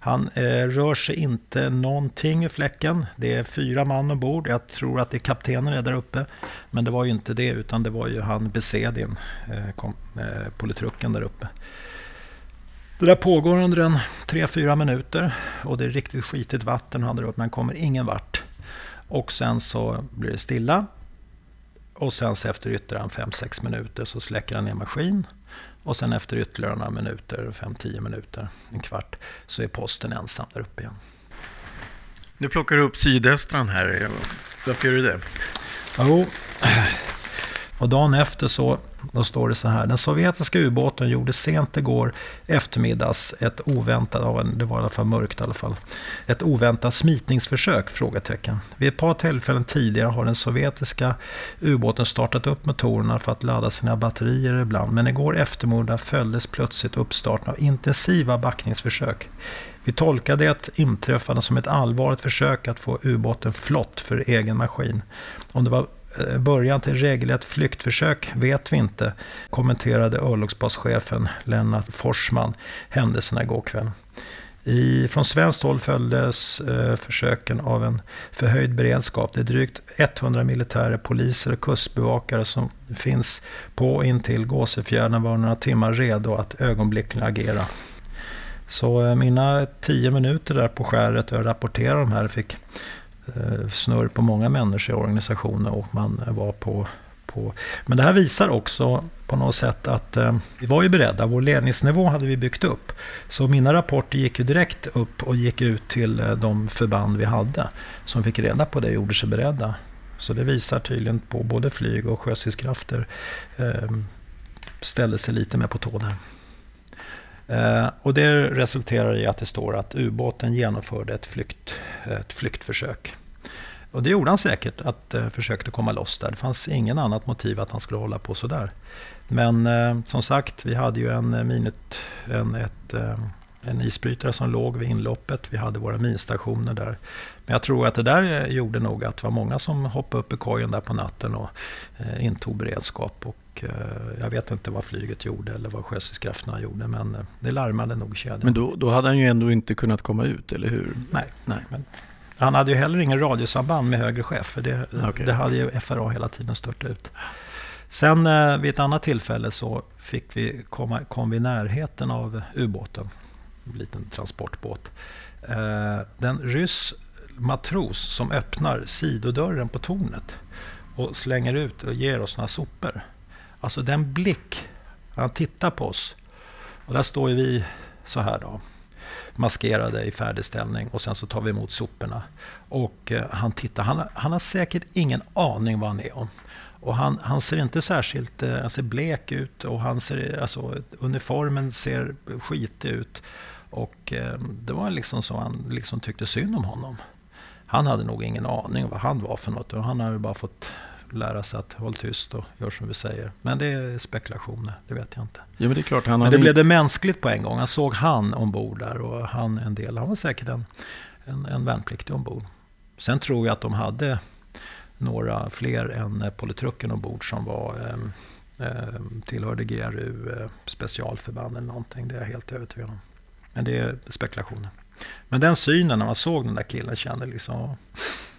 Han eh, rör sig inte någonting i fläcken. Det är fyra man ombord. Jag tror att det är kaptenen är där uppe. Men det var ju inte det, utan det var ju han Besedin, eh, kom, eh, politrucken där uppe. Det där pågår under en 3-4 minuter och det är riktigt skitigt vatten han drar upp, men kommer ingen vart. Och sen så blir det stilla. Och sen så efter ytterligare 5-6 minuter så släcker han ner maskin. Och sen efter ytterligare några minuter, 5-10 minuter, en kvart, så är posten ensam där uppe igen. Nu plockar du upp sydöstran här. Varför gör du det? Jo, och dagen efter så då står det så här. Den sovjetiska ubåten gjorde sent igår eftermiddags ett oväntat, det var i alla fall mörkt i alla fall, ett oväntat smitningsförsök? Frågetecken. Vid ett par tillfällen tidigare har den sovjetiska ubåten startat upp motorerna för att ladda sina batterier ibland, men igår eftermiddag följdes plötsligt uppstarten av intensiva backningsförsök. Vi tolkade det inträffade som ett allvarligt försök att få ubåten flott för egen maskin. Om det var Eh, början till regelrätt flyktförsök vet vi inte, kommenterade örlogsbaschefen Lennart Forsman händelserna igår kväll. I, från svenskt håll följdes eh, försöken av en förhöjd beredskap. Det är drygt 100 militärer, poliser och kustbevakare som finns på intill Gåsefjärden var några timmar redo att ögonblickligen agera. Så eh, mina tio minuter där på skäret och jag rapporterade de här fick Eh, snurr på många människor i organisationen och man var på, på... Men det här visar också på något sätt att eh, vi var ju beredda. Vår ledningsnivå hade vi byggt upp. Så mina rapporter gick ju direkt upp och gick ut till eh, de förband vi hade som fick reda på det och gjorde sig beredda. Så det visar tydligen på både flyg och sjöstridskrafter eh, ställde sig lite mer på tå där. Eh, och det resulterar i att det står att ubåten genomförde ett, flykt, ett flyktförsök. Och det gjorde han säkert, att eh, försökte komma loss där. Det fanns ingen annat motiv att han skulle hålla på sådär. Men eh, som sagt, vi hade ju en, eh, minut, en, ett, eh, en isbrytare som låg vid inloppet. Vi hade våra minstationer där. Men jag tror att det där eh, gjorde nog att det var många som hoppade upp i kojen där på natten och eh, intog beredskap. Och Eh, jag vet inte vad flyget gjorde eller vad sjöstridskrafterna gjorde, men eh, det larmade nog kedjan. Men då, då hade han ju ändå inte kunnat komma ut, eller hur? Nej. Nej. Men han hade ju heller ingen radiosamband med högre chef, för det, okay. det hade ju FRA hela tiden stört ut. Sen eh, vid ett annat tillfälle så fick vi komma, kom vi i närheten av ubåten, en liten transportbåt. Den ryss matros som öppnar sidodörren på tornet och slänger ut och ger oss några sopor. Alltså den blick, han tittar på oss. Och där står ju vi så här då, maskerade i färdigställning och sen så tar vi emot soporna. Och eh, han tittar, han, han har säkert ingen aning vad han är om. Och han, han ser inte särskilt eh, han ser blek ut och han ser, alltså, uniformen ser skitig ut. Och eh, det var liksom så han liksom tyckte synd om honom. Han hade nog ingen aning vad han var för något och han hade bara fått lära sig att hålla tyst och göra som vi säger. Men det är spekulationer, det vet jag inte. Ja, men det är klart, han men det blev det mänskligt på en gång. Han såg han ombord där och han en del. Han var säkert en, en, en värnpliktig ombord. Sen tror jag att de hade några fler än politrucken ombord som var eh, eh, tillhörde GRU eh, specialförband eller någonting. Det är jag helt övertygad om. Men det är spekulationer. Men den synen när man såg den där killen kände liksom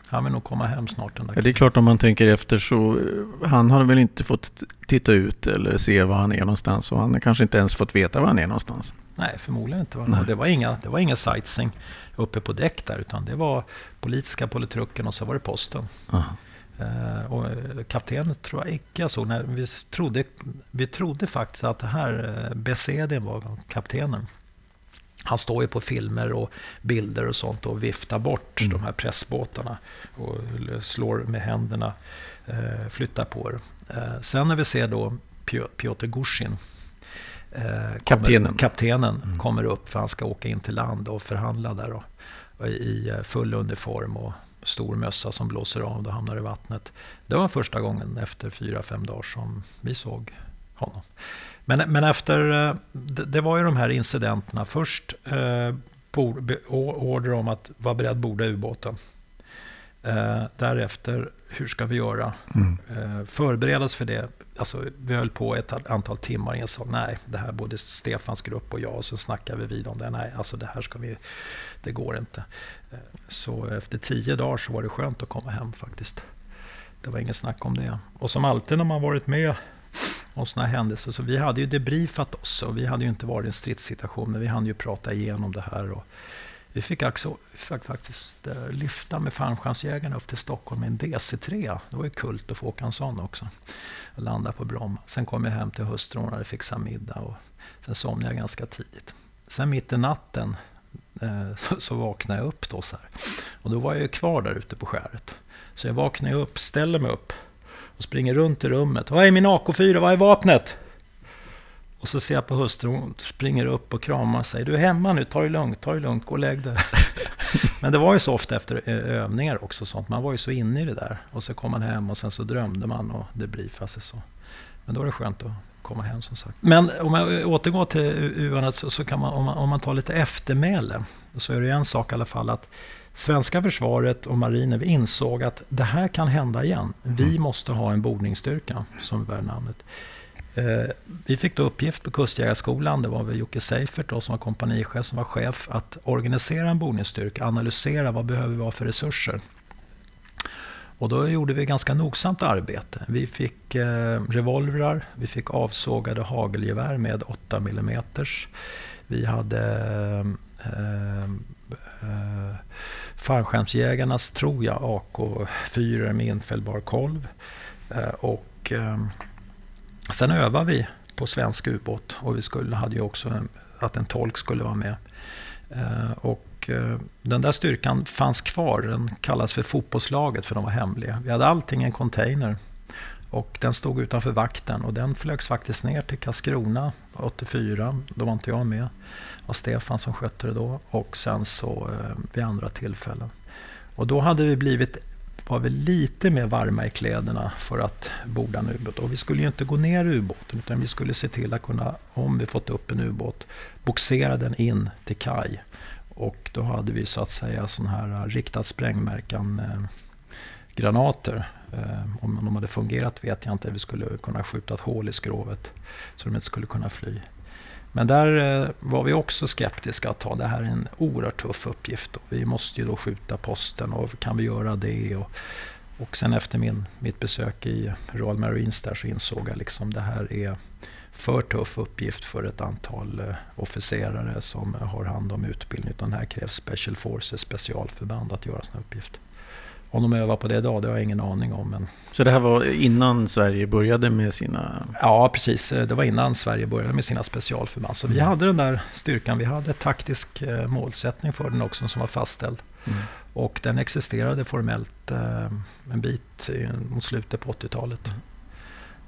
han vill nog komma hem snart. Den där ja, det är klart om man tänker efter så eh, han har väl inte fått titta ut eller se var han är någonstans och han har kanske inte ens fått veta var han är någonstans. Nej, förmodligen inte. Nej. Det, var inga, det var inga sightseeing uppe på däck där utan det var politiska politrucken och så var det posten. Eh, och kaptenen tror jag icke jag såg. När vi, trodde, vi trodde faktiskt att det här Besede var kaptenen. Han står ju på filmer och bilder och sånt och viftar bort mm. de här pressbåtarna och slår med händerna, eh, flyttar på det. Eh, sen när vi ser då Piotr Gushin, eh, kaptenen, kommer, kaptenen mm. kommer upp för han ska åka in till land och förhandla där. Då, i eh, full uniform och stor mössa som blåser av och hamnar i vattnet. Det var första gången efter fyra, fem dagar som vi såg honom. Men, men efter, eh, det, det, var ju de här incidenterna. Först eh, order om att vara beredd borda ubåten. Eh, därefter, hur ska vi göra? Mm. Eh, förberedas för det. Alltså, vi höll på ett antal timmar och insåg nej, det här både Stefans grupp och jag. Och så snackade vi vid om det. Nej, alltså det här ska vi, det går inte. Eh, så efter tio dagar så var det skönt att komma hem faktiskt. Det var inget snack om det. Och som alltid när man varit med och sådana händelser. Så vi hade ju debriefat oss och vi hade ju inte varit i en stridssituation, men vi hann ju prata igenom det här. Och vi fick, också, fick faktiskt eh, lyfta med fallskärmsjägarna upp till Stockholm med en DC-3. Det var ju kult att få åka en sån också. Och landa på Bromma. Sen kom jag hem till hustrun och hade fixat middag. Och sen somnade jag ganska tidigt. Sen mitt i natten eh, så, så vaknade jag upp då så här. Och då var jag ju kvar där ute på skäret. Så jag vaknade upp, ställer mig upp och springer runt i rummet. Vad är min AK4? Vad är vapnet? Och så ser jag på hustrun, hon springer upp och kramar sig. Du är hemma nu, ta det lugnt, ta det lugnt, gå och lägg dig. Men det var ju så ofta efter övningar också, sånt. man var ju så inne i det där. Och så kom man hem och sen så drömde man och det briefade sig så. Men då var det skönt att komma hem som sagt. Men om jag återgår till UAN så, kan man om, man, om man tar lite eftermäle, så är det en sak i alla fall att Svenska försvaret och marinen insåg att det här kan hända igen. Vi mm. måste ha en bordningsstyrka som är värd namnet. Eh, vi fick då uppgift på Kustjägarskolan, det var väl Jocke Seifert då, som var kompanichef, som var chef, att organisera en bordningsstyrka, analysera vad behöver vi ha för resurser. Och då gjorde vi ganska nogsamt arbete. Vi fick eh, revolvrar, vi fick avsågade hagelgevär med 8 mm. Vi hade eh, eh, fallskärmsjägarnas, tror jag, AK4 med infällbar kolv. Eh, och ehm, sen övade vi på svensk ubåt och vi skulle, hade ju också en, att en tolk skulle vara med. Eh, och eh, den där styrkan fanns kvar, den kallas för fotbollslaget för de var hemliga. Vi hade allting i en container och den stod utanför vakten och den flögs faktiskt ner till Karlskrona 84. Då var inte jag med. Det var Stefan som skötte det då och sen så eh, vid andra tillfällen. Och då hade vi blivit var vi lite mer varma i kläderna för att borda en ubåt. Och vi skulle ju inte gå ner i ubåten utan vi skulle se till att kunna, om vi fått upp en ubåt, boxera den in till kaj. Och då hade vi så att säga sån här eh, riktad sprängmärkan eh, granater Eh, om de hade fungerat vet jag inte. Vi skulle kunna skjuta ett hål i skrovet så de inte skulle kunna fly. Men där eh, var vi också skeptiska att ta det här är en oerhört tuff uppgift. Och vi måste ju då skjuta posten och kan vi göra det? Och, och sen efter min, mitt besök i Royal Marines där så insåg jag liksom det här är för tuff uppgift för ett antal eh, officerare som har hand om utbildning. Utan här krävs Special Forces, specialförband att göra sådana uppgifter. Om de övar på det idag, det har jag ingen aning om. Men... Så det här var innan Sverige började med sina... Ja, precis. Det var innan Sverige började med sina specialförband. Så vi mm. hade den där styrkan. Vi hade taktisk eh, målsättning för den också som var fastställd. Mm. Och den existerade formellt eh, en bit mot slutet på 80-talet. Mm.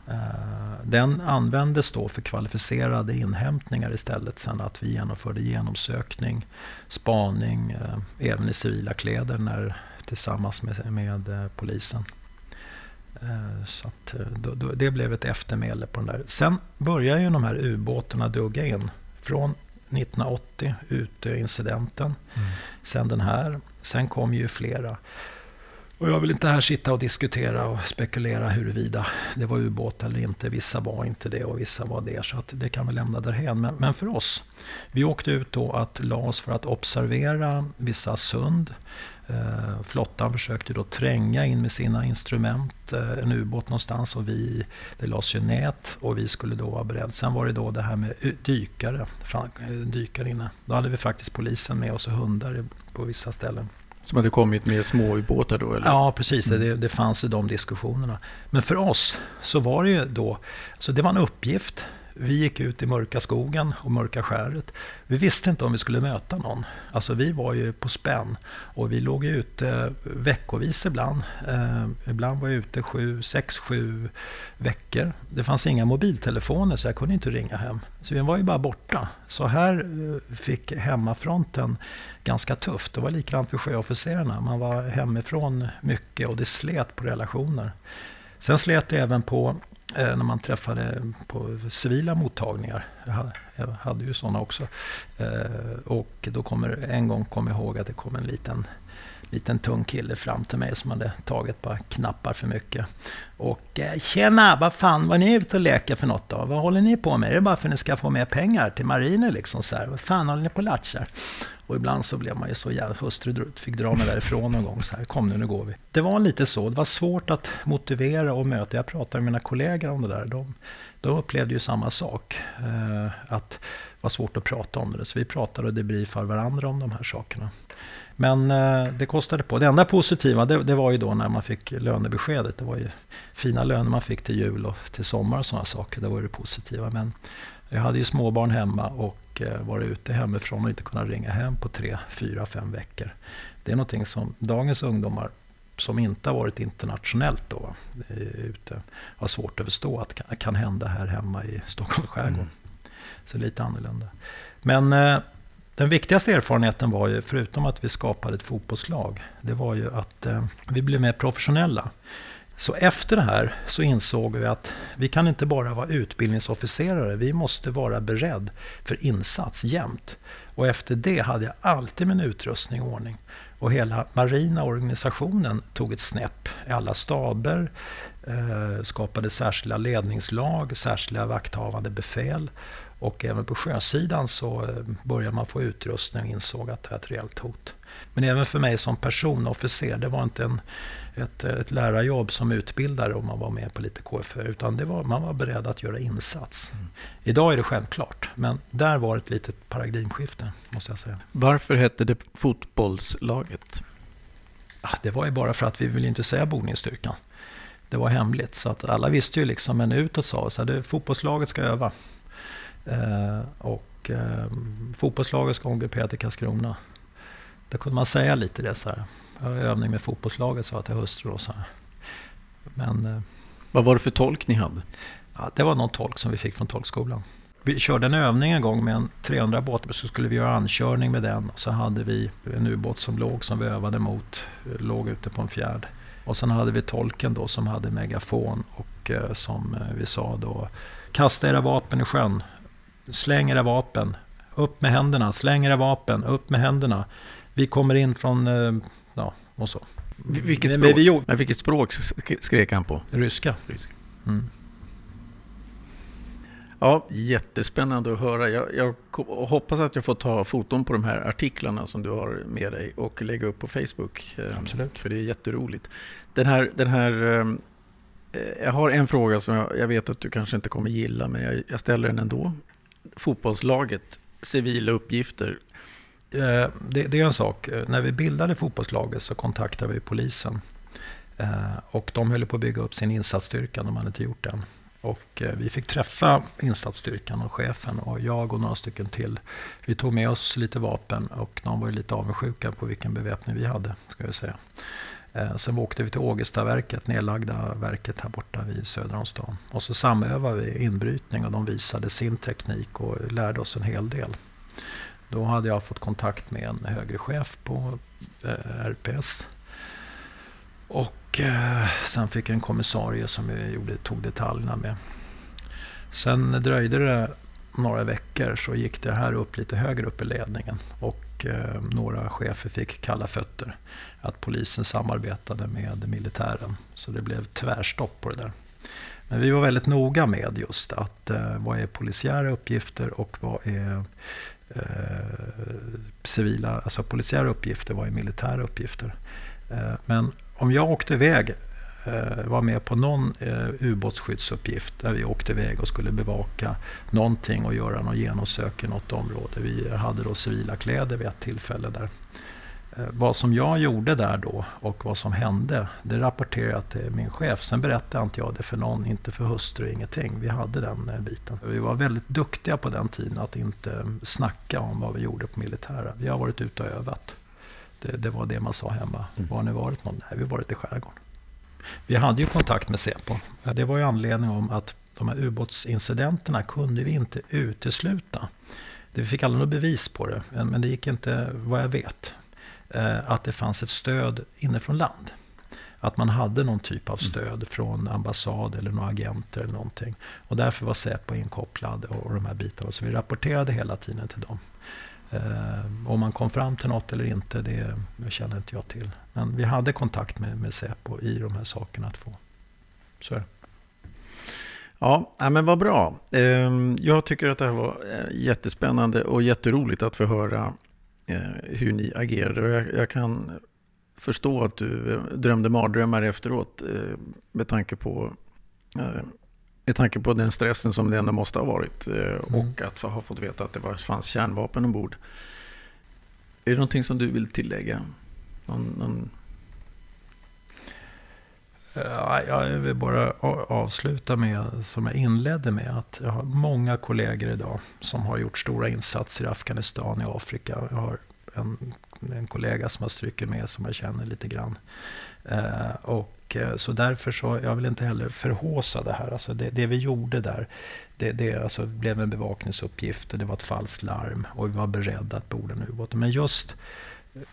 Eh, den användes då för kvalificerade inhämtningar istället. Sen att vi genomförde genomsökning, spaning, även i civila kläder när tillsammans med, med eh, polisen. Eh, så att, eh, då, då, det blev ett eftermäle på den där. Sen började ju de här ubåtarna dugga in. Från 1980, Utö-incidenten. Mm. Sen den här. Sen kom ju flera. Och jag vill inte här sitta och diskutera och spekulera huruvida det var ubåt eller inte. Vissa var inte det och vissa var det. Så att det kan vi lämna därhen. Men, men för oss, vi åkte ut då att la oss för att observera vissa sund. Eh, flottan försökte då tränga in med sina instrument eh, en ubåt någonstans och vi, det lades ju nät och vi skulle då vara beredda. Sen var det då det här med dykare, eh, dykare inne. Då hade vi faktiskt polisen med oss och hundar på vissa ställen. Som hade kommit med små ubåtar då? Eller? Ja, precis. Mm. Det, det fanns i de diskussionerna. Men för oss så var det ju då, så det var en uppgift vi gick ut i mörka skogen och mörka skäret. Vi visste inte om vi skulle möta någon. Alltså vi var ju på spänn och vi låg ute eh, veckovis ibland. Eh, ibland var jag ute sju, sex, sju veckor. Det fanns inga mobiltelefoner så jag kunde inte ringa hem. Så vi var ju bara borta. Så här eh, fick hemmafronten ganska tufft. Det var likadant för sjöofficerarna. Man var hemifrån mycket och det slet på relationer. Sen slet det även på Eh, när man träffade på civila mottagningar. Jag hade ju sådana också. Eh, och då kommer, en gång kom jag ihåg att det kom en liten, liten tung kille fram till mig som hade tagit ett par knappar för mycket. Och eh, ”Tjena, vad fan var ni ute och leker för något då? Vad håller ni på med? Är det bara för att ni ska få mer pengar till marinen liksom? Så här? Vad fan håller ni på och latchar?” Och ibland så blev man ju så jävla... Hustru fick dra mig därifrån någon gång. Så här, kom nu, nu går vi. Det var lite så. Det var svårt att motivera och möta. Jag pratade med mina kollegor om det där. De, de upplevde ju samma sak. Eh, att det var svårt att prata om det. Så vi pratade och debriefade varandra om de här sakerna. Men eh, det kostade på. Det enda positiva det, det, var ju då när man fick lönebeskedet. Det var ju fina löner man fick till jul och till sommar och sådana saker. Det var det positiva. Men jag hade ju småbarn hemma och Eh, vara ute hemifrån och inte kunna ringa hem på tre, fyra, fem veckor. Det är någonting som dagens ungdomar som inte har varit internationellt då, eh, ute har svårt att förstå att det kan hända här hemma i Stockholms skärgård. Mm. Så lite annorlunda. Men den viktigaste erfarenheten var ju, förutom att vi skapade ett fotbollslag, det var ju att eh, vi blev mer professionella. Så efter det här så insåg vi att vi kan inte bara vara utbildningsofficerare, vi måste vara beredd för insats jämt. Och efter det hade jag alltid min utrustning i ordning. Och hela marina organisationen tog ett snäpp. Alla staber eh, skapade särskilda ledningslag, särskilda vakthavande befäl. Och även på sjösidan så eh, började man få utrustning och insåg att det var ett reellt hot. Men även för mig som personofficer, det var inte en ett, ett lärarjobb som utbildare om man var med på lite KFÖ, utan det var, man var beredd att göra insats. Mm. Idag är det självklart, men där var ett litet paradigmskifte, måste jag säga. Varför hette det fotbollslaget? Det var ju bara för att vi ville inte säga bordningsstyrkan. Det var hemligt, så att alla visste ju liksom, men utåt sa så här, fotbollslaget ska öva. Eh, och eh, fotbollslaget ska omgruppera till Karlskrona. Där kunde man säga lite det så här. Jag har övning med fotbollslaget, sa jag till hustru. Och så här. Men, eh, Vad var det för tolk ni hade? Ja, det var någon tolk som vi fick från tolkskolan. Vi körde en övning en gång med en 300 båt, så skulle vi göra ankörning med den. Så hade vi en ubåt som låg, som vi övade mot, låg ute på en fjärd. Och sen hade vi tolken då som hade megafon och eh, som eh, vi sa då, kasta era vapen i sjön, släng era vapen, upp med händerna, släng era vapen, upp med händerna. Vi kommer in från Ja, och så. Vilket språk, vi, vi, vilket språk skrek han på? Ryska. Ryska. Mm. Ja, jättespännande att höra. Jag, jag, hoppas att jag får ta foton på de här artiklarna som du har med dig och lägga upp på Facebook. Eh, Absolut. För det är jätteroligt. Den här, den här, eh, jag har en fråga som jag, jag, vet att du kanske inte kommer gilla, men jag, jag ställer den ändå. Fotbollslaget, civila uppgifter. Eh, det, det, är en sak. Eh, när vi bildade fotbollslaget så kontaktade vi polisen. Eh, och de höll på att bygga upp sin insatsstyrka, de hade inte gjort den. Och vi fick träffa insatsstyrkan och chefen och jag och några stycken till. Vi tog med oss lite vapen och de var lite avundsjuka på vilken beväpning vi hade. Ska jag säga. Eh, sen åkte vi till Ågestaverket, nedlagda verket här borta vid söder om stan. Och så samövade vi inbrytning och de visade sin teknik och lärde oss en hel del. Då hade jag fått kontakt med en högre chef på eh, RPS. Och eh, sen fick jag en kommissarie som jag gjorde, tog detaljerna med. Sen dröjde det några veckor så gick det här upp lite högre upp i ledningen. Och och eh, några chefer fick kalla fötter. Att polisen samarbetade med militären. Så det blev tvärstopp på det där. Men vi var väldigt noga med just att eh, vad är polisiära uppgifter och vad är eh, civila, alltså polisiära uppgifter, vad är militära uppgifter. Eh, men om jag åkte iväg, var med på någon eh, ubåtsskyddsuppgift där vi åkte iväg och skulle bevaka någonting och göra något genomsök i något område. Vi hade då civila kläder vid ett tillfälle där. Eh, vad som jag gjorde där då och vad som hände, det rapporterade jag till min chef. Sen berättade inte jag det för någon, inte för hustru, ingenting. Vi hade den eh, biten. Vi var väldigt duktiga på den tiden att inte snacka om vad vi gjorde på militära. Vi har varit ute och övat. Det, det var det man sa hemma. Mm. Var har ni varit någon? Nej, vi har varit i skärgården. Vi hade ju kontakt med Säpo. Det var ju anledning om att de här ubåtsincidenterna kunde vi inte utesluta. Vi fick aldrig något bevis på det, men det gick inte, vad jag vet, eh, att det fanns ett stöd inifrån land. Att man hade någon typ av mm. stöd från ambassad eller några agenter eller någonting. Och därför var Säpo inkopplad och de här bitarna. Så vi rapporterade hela tiden till dem. Eh, om man kom fram till något eller inte, det känner inte jag till. Men vi hade kontakt med, med Säpo i de här sakerna att få. Så är det. Ja, men vad bra. Ehm, jag tycker att det här var eh, jättespännande och jätteroligt att få höra eh, hur ni agerade. Jag kan förstå att du eh, drömde mardrömmar efteråt med tanke på, med tanke på den stressen som det ändå måste ha varit och mm. att ha fått veta att det fanns kärnvapen ombord. Är det någonting som du vill tillägga? Någon, någon jag vill bara avsluta med, som jag inledde med, att jag har många kollegor idag som har gjort stora insatser i Afghanistan, i Afrika. Jag har en, en kollega som har strukit med som jag känner lite grann. Eh, och, eh, så därför så, jag vill inte heller förhåsa det här. Alltså det, det vi gjorde där, det, det alltså blev en bevakningsuppgift och det var ett falskt larm och vi var beredda att borda en ubåt. Men just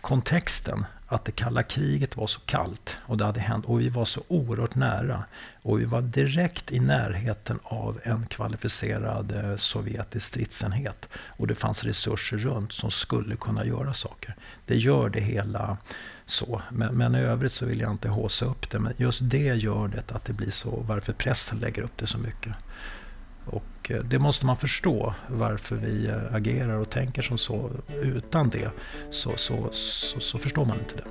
kontexten att det kalla kriget var så kallt och det hade hänt och vi var så oerhört nära. Och vi var direkt i närheten av en kvalificerad eh, sovjetisk stridsenhet. Och det fanns resurser runt som skulle kunna göra saker. Det gör det hela så. Men, men i övrigt så vill jag inte håsa upp det. Men just det gör det att det blir så. Varför pressen lägger upp det så mycket. Och eh, det måste man förstå varför vi eh, agerar och tänker som så. Utan det så, så, så, så förstår man inte det.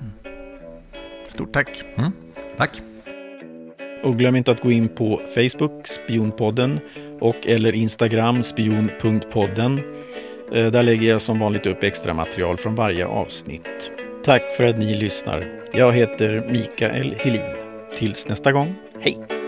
Mm. Stort tack. Mm. Tack. Och glöm inte att gå in på Facebook, Spionpodden, och eller Instagram, spion.podden. Eh, där lägger jag som vanligt upp extra material från varje avsnitt. Tack för att ni lyssnar. Jag heter Mikael Helin. Tills nästa gång, hej!